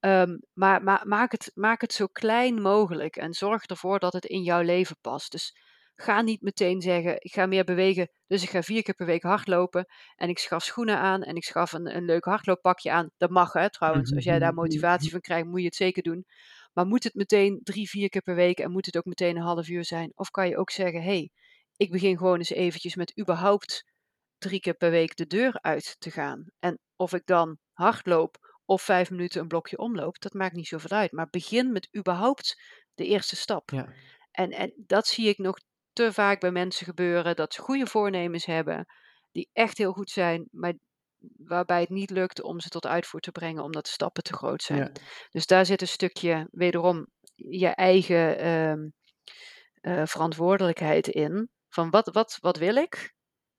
Um, maar, maar maak, het, maak het zo klein mogelijk en zorg ervoor dat het in jouw leven past. Dus Ga niet meteen zeggen, ik ga meer bewegen, dus ik ga vier keer per week hardlopen. En ik schaf schoenen aan en ik schaf een, een leuk hardlooppakje aan. Dat mag hè, trouwens. Als jij daar motivatie van krijgt, moet je het zeker doen. Maar moet het meteen drie, vier keer per week en moet het ook meteen een half uur zijn? Of kan je ook zeggen, hey, ik begin gewoon eens eventjes met überhaupt drie keer per week de deur uit te gaan. En of ik dan hardloop of vijf minuten een blokje omloop, dat maakt niet zoveel uit. Maar begin met überhaupt de eerste stap. Ja. En, en dat zie ik nog te vaak bij mensen gebeuren dat ze goede voornemens hebben, die echt heel goed zijn, maar waarbij het niet lukt om ze tot uitvoer te brengen omdat de stappen te groot zijn. Dus daar zit een stukje wederom je eigen ehm, eh, verantwoordelijkheid in. Van wat, wat, wat wil ik?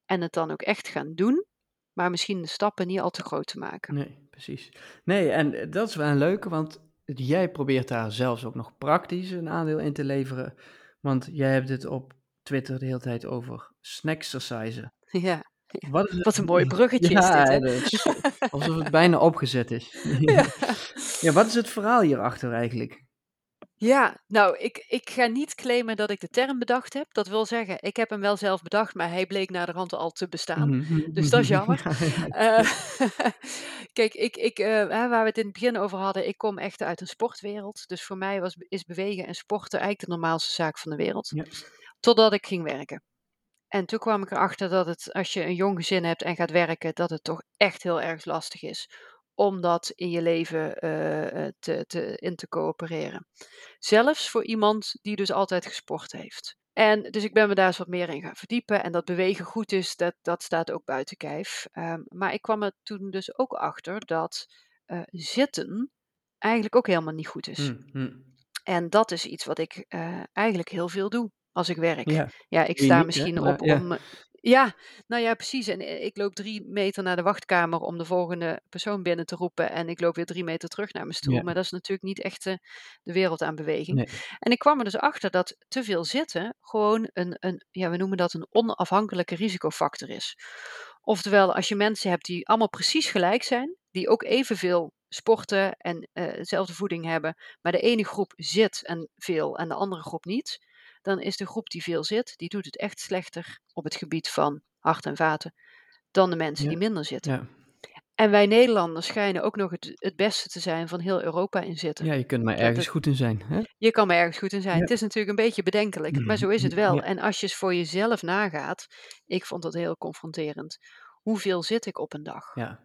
En het dan ook echt gaan doen, maar misschien de stappen niet al te groot te maken. Nee, precies. Nee, en eh, dat is wel een leuke, want jij probeert daar zelfs ook nog praktisch een aandeel in te leveren. Want jij hebt het op Twitter de hele tijd over snacksercizen. <laughs> Ja. Wat, Wat, een mooi bruggetje ja, is dit, hè? <laughs> alsof het bijna opgezet is. ja. <laughs> ja, wat is het verhaal hierachter eigenlijk? Ja, nou, ik, ik ga niet claimen dat ik de term bedacht heb. Dat wil zeggen, ik heb hem wel zelf bedacht, maar hij bleek naar de rand al te bestaan. Mhm, mhm, dus dat is mhm. <laughs> jammer. Uh, <laughs> kijk, ik, ik, uh, waar we het in het begin over hadden, ik kom echt uit een sportwereld. Dus voor mij was, is bewegen en sporten eigenlijk de normaalste zaak van de wereld. Ja. Totdat ik ging werken. En toen kwam ik erachter dat het, als je een jong gezin hebt en gaat werken, dat het toch echt heel erg lastig is om dat in je leven uh, te, te, in te coöpereren. Zelfs voor iemand die dus altijd gesport heeft. En dus ik ben me daar eens wat meer in gaan verdiepen. En dat bewegen goed is, dat, dat staat ook buiten kijf. Um, maar ik kwam er toen dus ook achter dat uh, zitten eigenlijk ook helemaal niet goed is. Mm, mm. En dat is iets wat ik uh, eigenlijk heel veel doe als ik werk. Ja, ja ik sta misschien op om. Ja, nou ja, precies. En eh, ik loop drie meter naar de wachtkamer om de volgende persoon binnen te roepen. En ik loop weer drie meter terug naar mijn stoel. Maar dat is natuurlijk niet echt de, de wereld aan beweging. Nee. En ik kwam er dus achter dat te veel zitten gewoon een, een, ja, we noemen dat een onafhankelijke risicofactor is. Oftewel, als je mensen hebt die allemaal precies gelijk zijn, die ook evenveel sporten en uh, dezelfde voeding hebben, maar de ene groep zit en veel en de andere groep niet dan is de groep die veel zit, die doet het echt slechter op het gebied van hart en vaten dan de mensen die minder zitten. Ja. En wij Nederlanders schijnen ook nog het, het beste te zijn van heel Europa in zitten. Ja, je kunt maar ergens goed in zijn. Hè? Je kan maar ergens goed in zijn. Het is natuurlijk een beetje bedenkelijk, maar zo is het wel. En als je voor jezelf nagaat, ik vond dat heel confronterend. Hoeveel zit ik op een dag? Ja.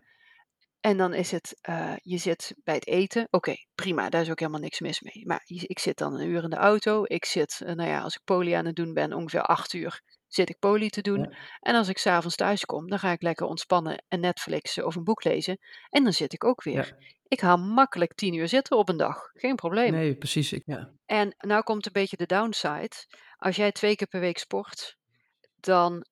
En dan is het, uh, je zit bij het eten. Oké, prima, daar is ook helemaal niks mis mee. Maar ik zit dan een uur in de auto. Ik zit, uh, nou ja, als ik poli aan het doen ben, ongeveer acht uur zit ik poli te doen. En als ik s'avonds thuis kom, dan ga ik lekker ontspannen en Netflixen of een boek lezen. En dan zit ik ook weer. Ik haal makkelijk tien uur zitten op een dag. Geen probleem. Nee, precies. Ik, ja. En nou komt een beetje de downside. Als jij twee keer per week sport, dan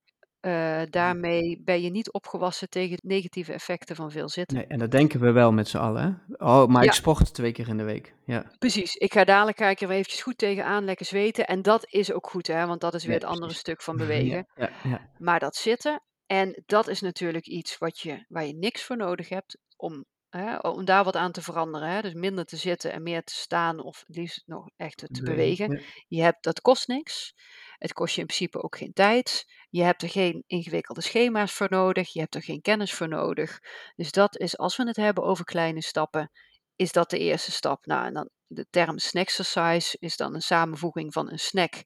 uh, daarmee ben je niet opgewassen tegen negatieve effecten van veel zitten. Nee, en dat denken we wel met z'n allen. Oh, maar ik sport twee keer in de week. Ja. Precies. Ik ga dadelijk kijken weer eventjes goed tegenaan, lekker zweten. En dat is ook goed, hè, want dat is weer het andere stuk van <laughs> bewegen. Ja, ja, maar dat zitten, en dat is natuurlijk iets wat je, waar je niks voor nodig hebt om, hè, om daar wat aan te veranderen. Hè. Dus minder te zitten en meer te staan of liefst nog echt te bewegen. Je hebt, dat kost niks. Het kost je in principe ook geen tijd. Je hebt er geen ingewikkelde schema's voor nodig. Je hebt er geen kennis voor nodig. Dus dat is, als we het hebben over kleine stappen, is dat de eerste stap. Nou, en dan de term snackexercise is dan een samenvoeging van een snack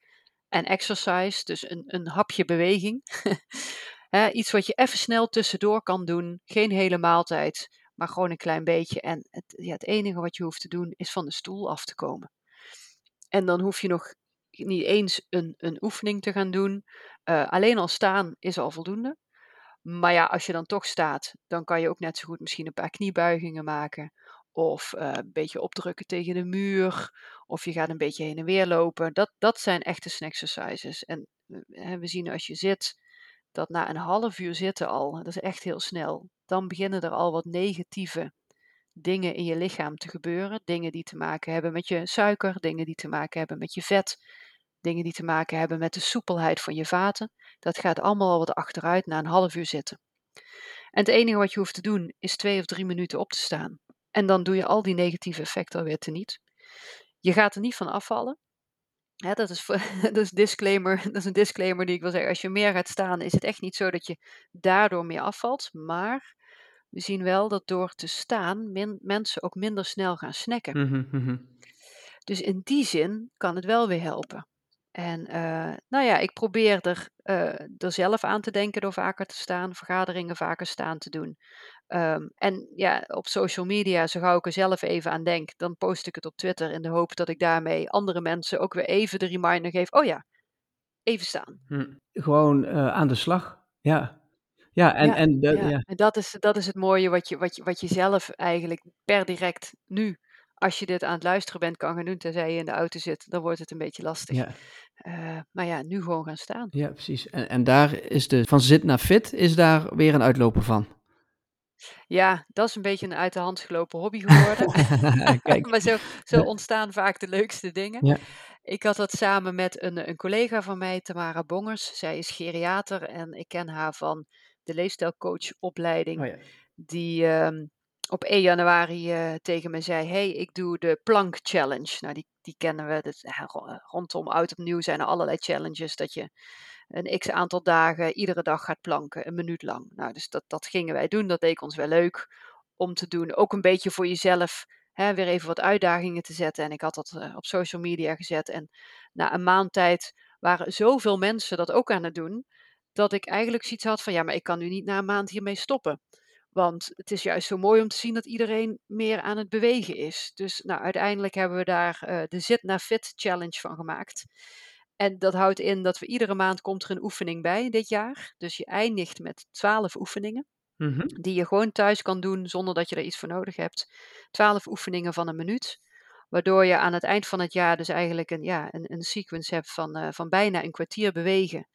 en exercise. Dus een, een hapje beweging. <laughs> iets wat je even snel tussendoor kan doen. Geen hele maaltijd, maar gewoon een klein beetje. En het enige wat je hoeft te doen is van de stoel af te komen. En dan hoef je nog niet eens een, een oefening te gaan doen. Uh, alleen al staan is al voldoende. Maar ja, als je dan toch staat, dan kan je ook net zo goed misschien een paar kniebuigingen maken. Of uh, een beetje opdrukken tegen de muur. Of je gaat een beetje heen en weer lopen. Dat, dat zijn echte snack exercises. En uh, we zien als je zit, dat na een half uur zitten al, dat is echt heel snel, dan beginnen er al wat negatieve dingen in je lichaam te gebeuren. Dingen die te maken hebben met je suiker, dingen die te maken hebben met je vet, dingen die te maken hebben met de soepelheid van je vaten. Dat gaat allemaal al wat achteruit na een half uur zitten. En het enige wat je hoeft te doen is twee of drie minuten op te staan. En dan doe je al die negatieve effecten alweer teniet. Je gaat er niet van afvallen. dat, is, <laughs> dat, is disclaimer, <laughs> dat is een disclaimer die ik wil zeggen. Als je meer gaat staan, is het echt niet zo dat je daardoor meer afvalt. Maar we zien wel dat door te staan mensen ook minder snel gaan snacken. Mhm, mhm. Dus in die zin kan het wel weer helpen. En uh, nou ja, ik probeer er, uh, er zelf aan te denken door vaker te staan, vergaderingen vaker staan te doen. Um, en ja, op social media, zo gauw ik er zelf even aan denk, dan post ik het op Twitter in de hoop dat ik daarmee andere mensen ook weer even de reminder geef. Oh ja, even staan. Hm. Gewoon uh, aan de slag. Ja, ja, en, Ja, en, ja. ja. En dat is, dat is het mooie wat je, wat, je, wat je zelf eigenlijk per direct nu, als je dit aan het luisteren bent, kan gaan doen. Tenzij je in de auto zit, dan wordt het een beetje lastig. ja, Eh, maar ja, nu gewoon gaan staan. ja, precies. En, en daar is de van zit naar fit, is daar weer een uitloper van. Ja, dat is een beetje een uit de hand gelopen hobby geworden. <laughs> Kijk, <laughs> Maar zo, zo ontstaan vaak de leukste dingen. ja, Ik had dat samen met een, een collega van mij, Tamara Bongers. Zij is geriater en ik ken haar van de leefstijlcoachopleiding, oh ja. die ehm, op 1 januari uh, tegen me zei: Hey, ik doe de Plank Challenge. Nou, die, die kennen we. Dat, uh, rondom oud opnieuw zijn er allerlei challenges dat je een x aantal dagen iedere dag gaat planken, een minuut lang. Nou, dus dat, dat gingen wij doen. Dat deed ons wel leuk om te doen. Ook een beetje voor jezelf. Hè, weer even wat uitdagingen te zetten. En ik had dat uh, op social media gezet. En na een maand tijd waren zoveel mensen dat ook aan het doen dat ik eigenlijk zoiets had van ja, maar ik kan nu niet na een maand hiermee stoppen. Want het is juist zo mooi om te zien dat iedereen meer aan het bewegen is. Dus nou, uiteindelijk hebben we daar uh, de Zit naar Fit Challenge van gemaakt. En dat houdt in dat we iedere maand komt er een oefening bij dit jaar. Dus je eindigt met 12 oefeningen. Mhm. Die je gewoon thuis kan doen zonder dat je er iets voor nodig hebt. 12 oefeningen van een minuut. Waardoor je aan het eind van het jaar dus eigenlijk een, ja, een, een sequence hebt van, uh, van bijna een kwartier bewegen.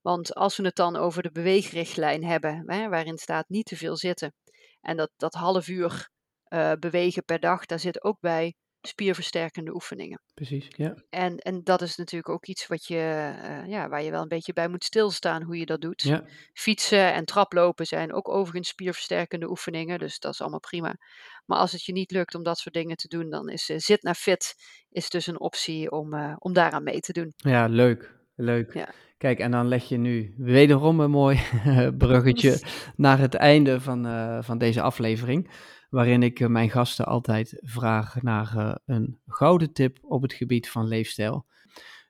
Want als we het dan over de beweegrichtlijn hebben, hè, waarin staat niet te veel zitten. En dat, dat half uur uh, bewegen per dag, daar zit ook bij spierversterkende oefeningen. Precies, ja. En, en dat is natuurlijk ook iets wat je, uh, ja, waar je wel een beetje bij moet stilstaan hoe je dat doet. Ja. Fietsen en traplopen zijn ook overigens spierversterkende oefeningen, dus dat is allemaal prima. Maar als het je niet lukt om dat soort dingen te doen, dan is uh, zit naar fit is dus een optie om, om daaraan mee te doen. Ja, leuk. Leuk. Ja. Kijk, en dan leg je nu wederom een mooi <laughs> bruggetje naar het einde van, van deze aflevering waarin ik eh, mijn gasten altijd vraag naar eh, een gouden tip op het gebied van leefstijl.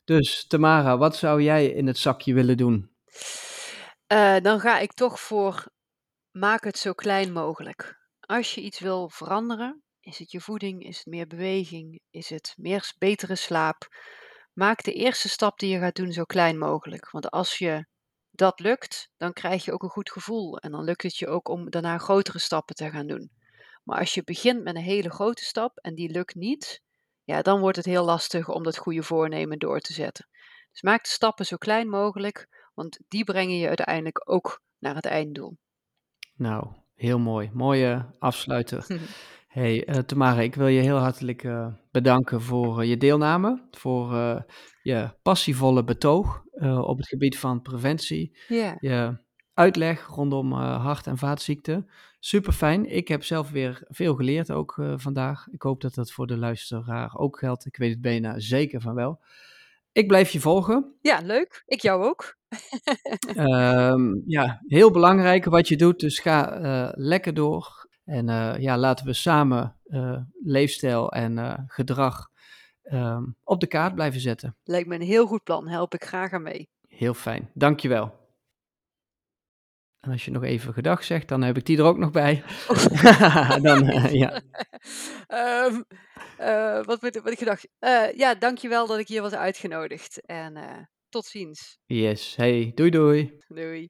Dus Tamara, wat zou jij in het zakje willen doen? Uh, dan ga ik toch voor maak het zo klein mogelijk. Als je iets wil veranderen, is het je voeding, is het meer beweging, is het meer betere slaap, maak de eerste stap die je gaat doen zo klein mogelijk. Want als je dat lukt, dan krijg je ook een goed gevoel en dan lukt het je ook om daarna grotere stappen te gaan doen. Maar als je begint met een hele grote stap en die lukt niet, ja, dan wordt het heel lastig om dat goede voornemen door te zetten. Dus maak de stappen zo klein mogelijk, want die brengen je uiteindelijk ook naar het einddoel. Nou, heel mooi. Mooie afsluiter. <laughs> hey, uh, Tamara, ik wil je heel hartelijk uh, bedanken voor uh, je deelname, voor je passievolle betoog op het gebied van preventie. Yeah. Je uitleg rondom hart- en vaatziekten. Super fijn. Ik heb zelf weer veel geleerd ook vandaag. Ik hoop dat dat voor de luisteraar ook geldt. Ik weet het bijna zeker van wel. Ik blijf je volgen. Ja, leuk. Ik jou ook. um, <laughs> ja, heel belangrijk wat je doet. Dus ga lekker door. En uh, ja, laten we samen leefstijl en gedrag um, op de kaart blijven zetten. Lijkt me een heel goed plan. Help ik graag aan mee. Heel fijn. Dankjewel. En als je nog even gedag zegt, dan heb ik die er ook nog bij. Oh. <laughs> dan, uh, ja. Um, uh, wat, wat ik gedacht? Uh, ja, dankjewel dat ik hier was uitgenodigd. En tot ziens. Yes, hey, doei doei. Doei.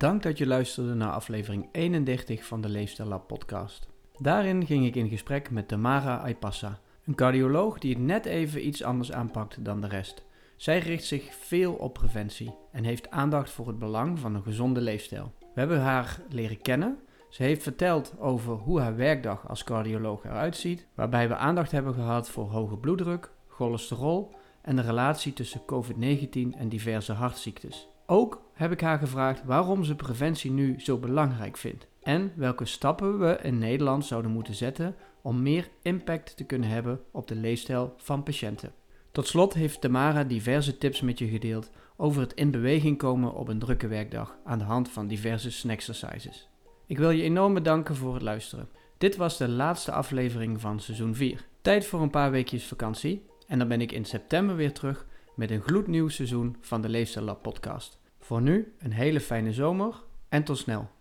Bedankt dat je luisterde naar aflevering 31 van de Leefstijl Lab podcast. Daarin ging ik in gesprek met Tamara Aipassa, een cardioloog die het net even iets anders aanpakt dan de rest. Zij richt zich veel op preventie en heeft aandacht voor het belang van een gezonde leefstijl. We hebben haar leren kennen. Ze heeft verteld over hoe haar werkdag als cardioloog eruit ziet, waarbij we aandacht hebben gehad voor hoge bloeddruk, cholesterol en de relatie tussen COVID-19 en diverse hartziektes. Ook heb ik haar gevraagd waarom ze preventie nu zo belangrijk vindt en welke stappen we in Nederland zouden moeten zetten om meer impact te kunnen hebben op de leefstijl van patiënten. Tot slot heeft Tamara diverse tips met je gedeeld over het in beweging komen op een drukke werkdag aan de hand van diverse snackexercises. Ik wil je enorm bedanken voor het luisteren. Dit was de laatste aflevering van seizoen 4. Tijd voor een paar weekjes vakantie en dan ben ik in september weer terug met een gloednieuw seizoen van de Leefstijl Lab podcast. Voor nu een hele fijne zomer en tot snel.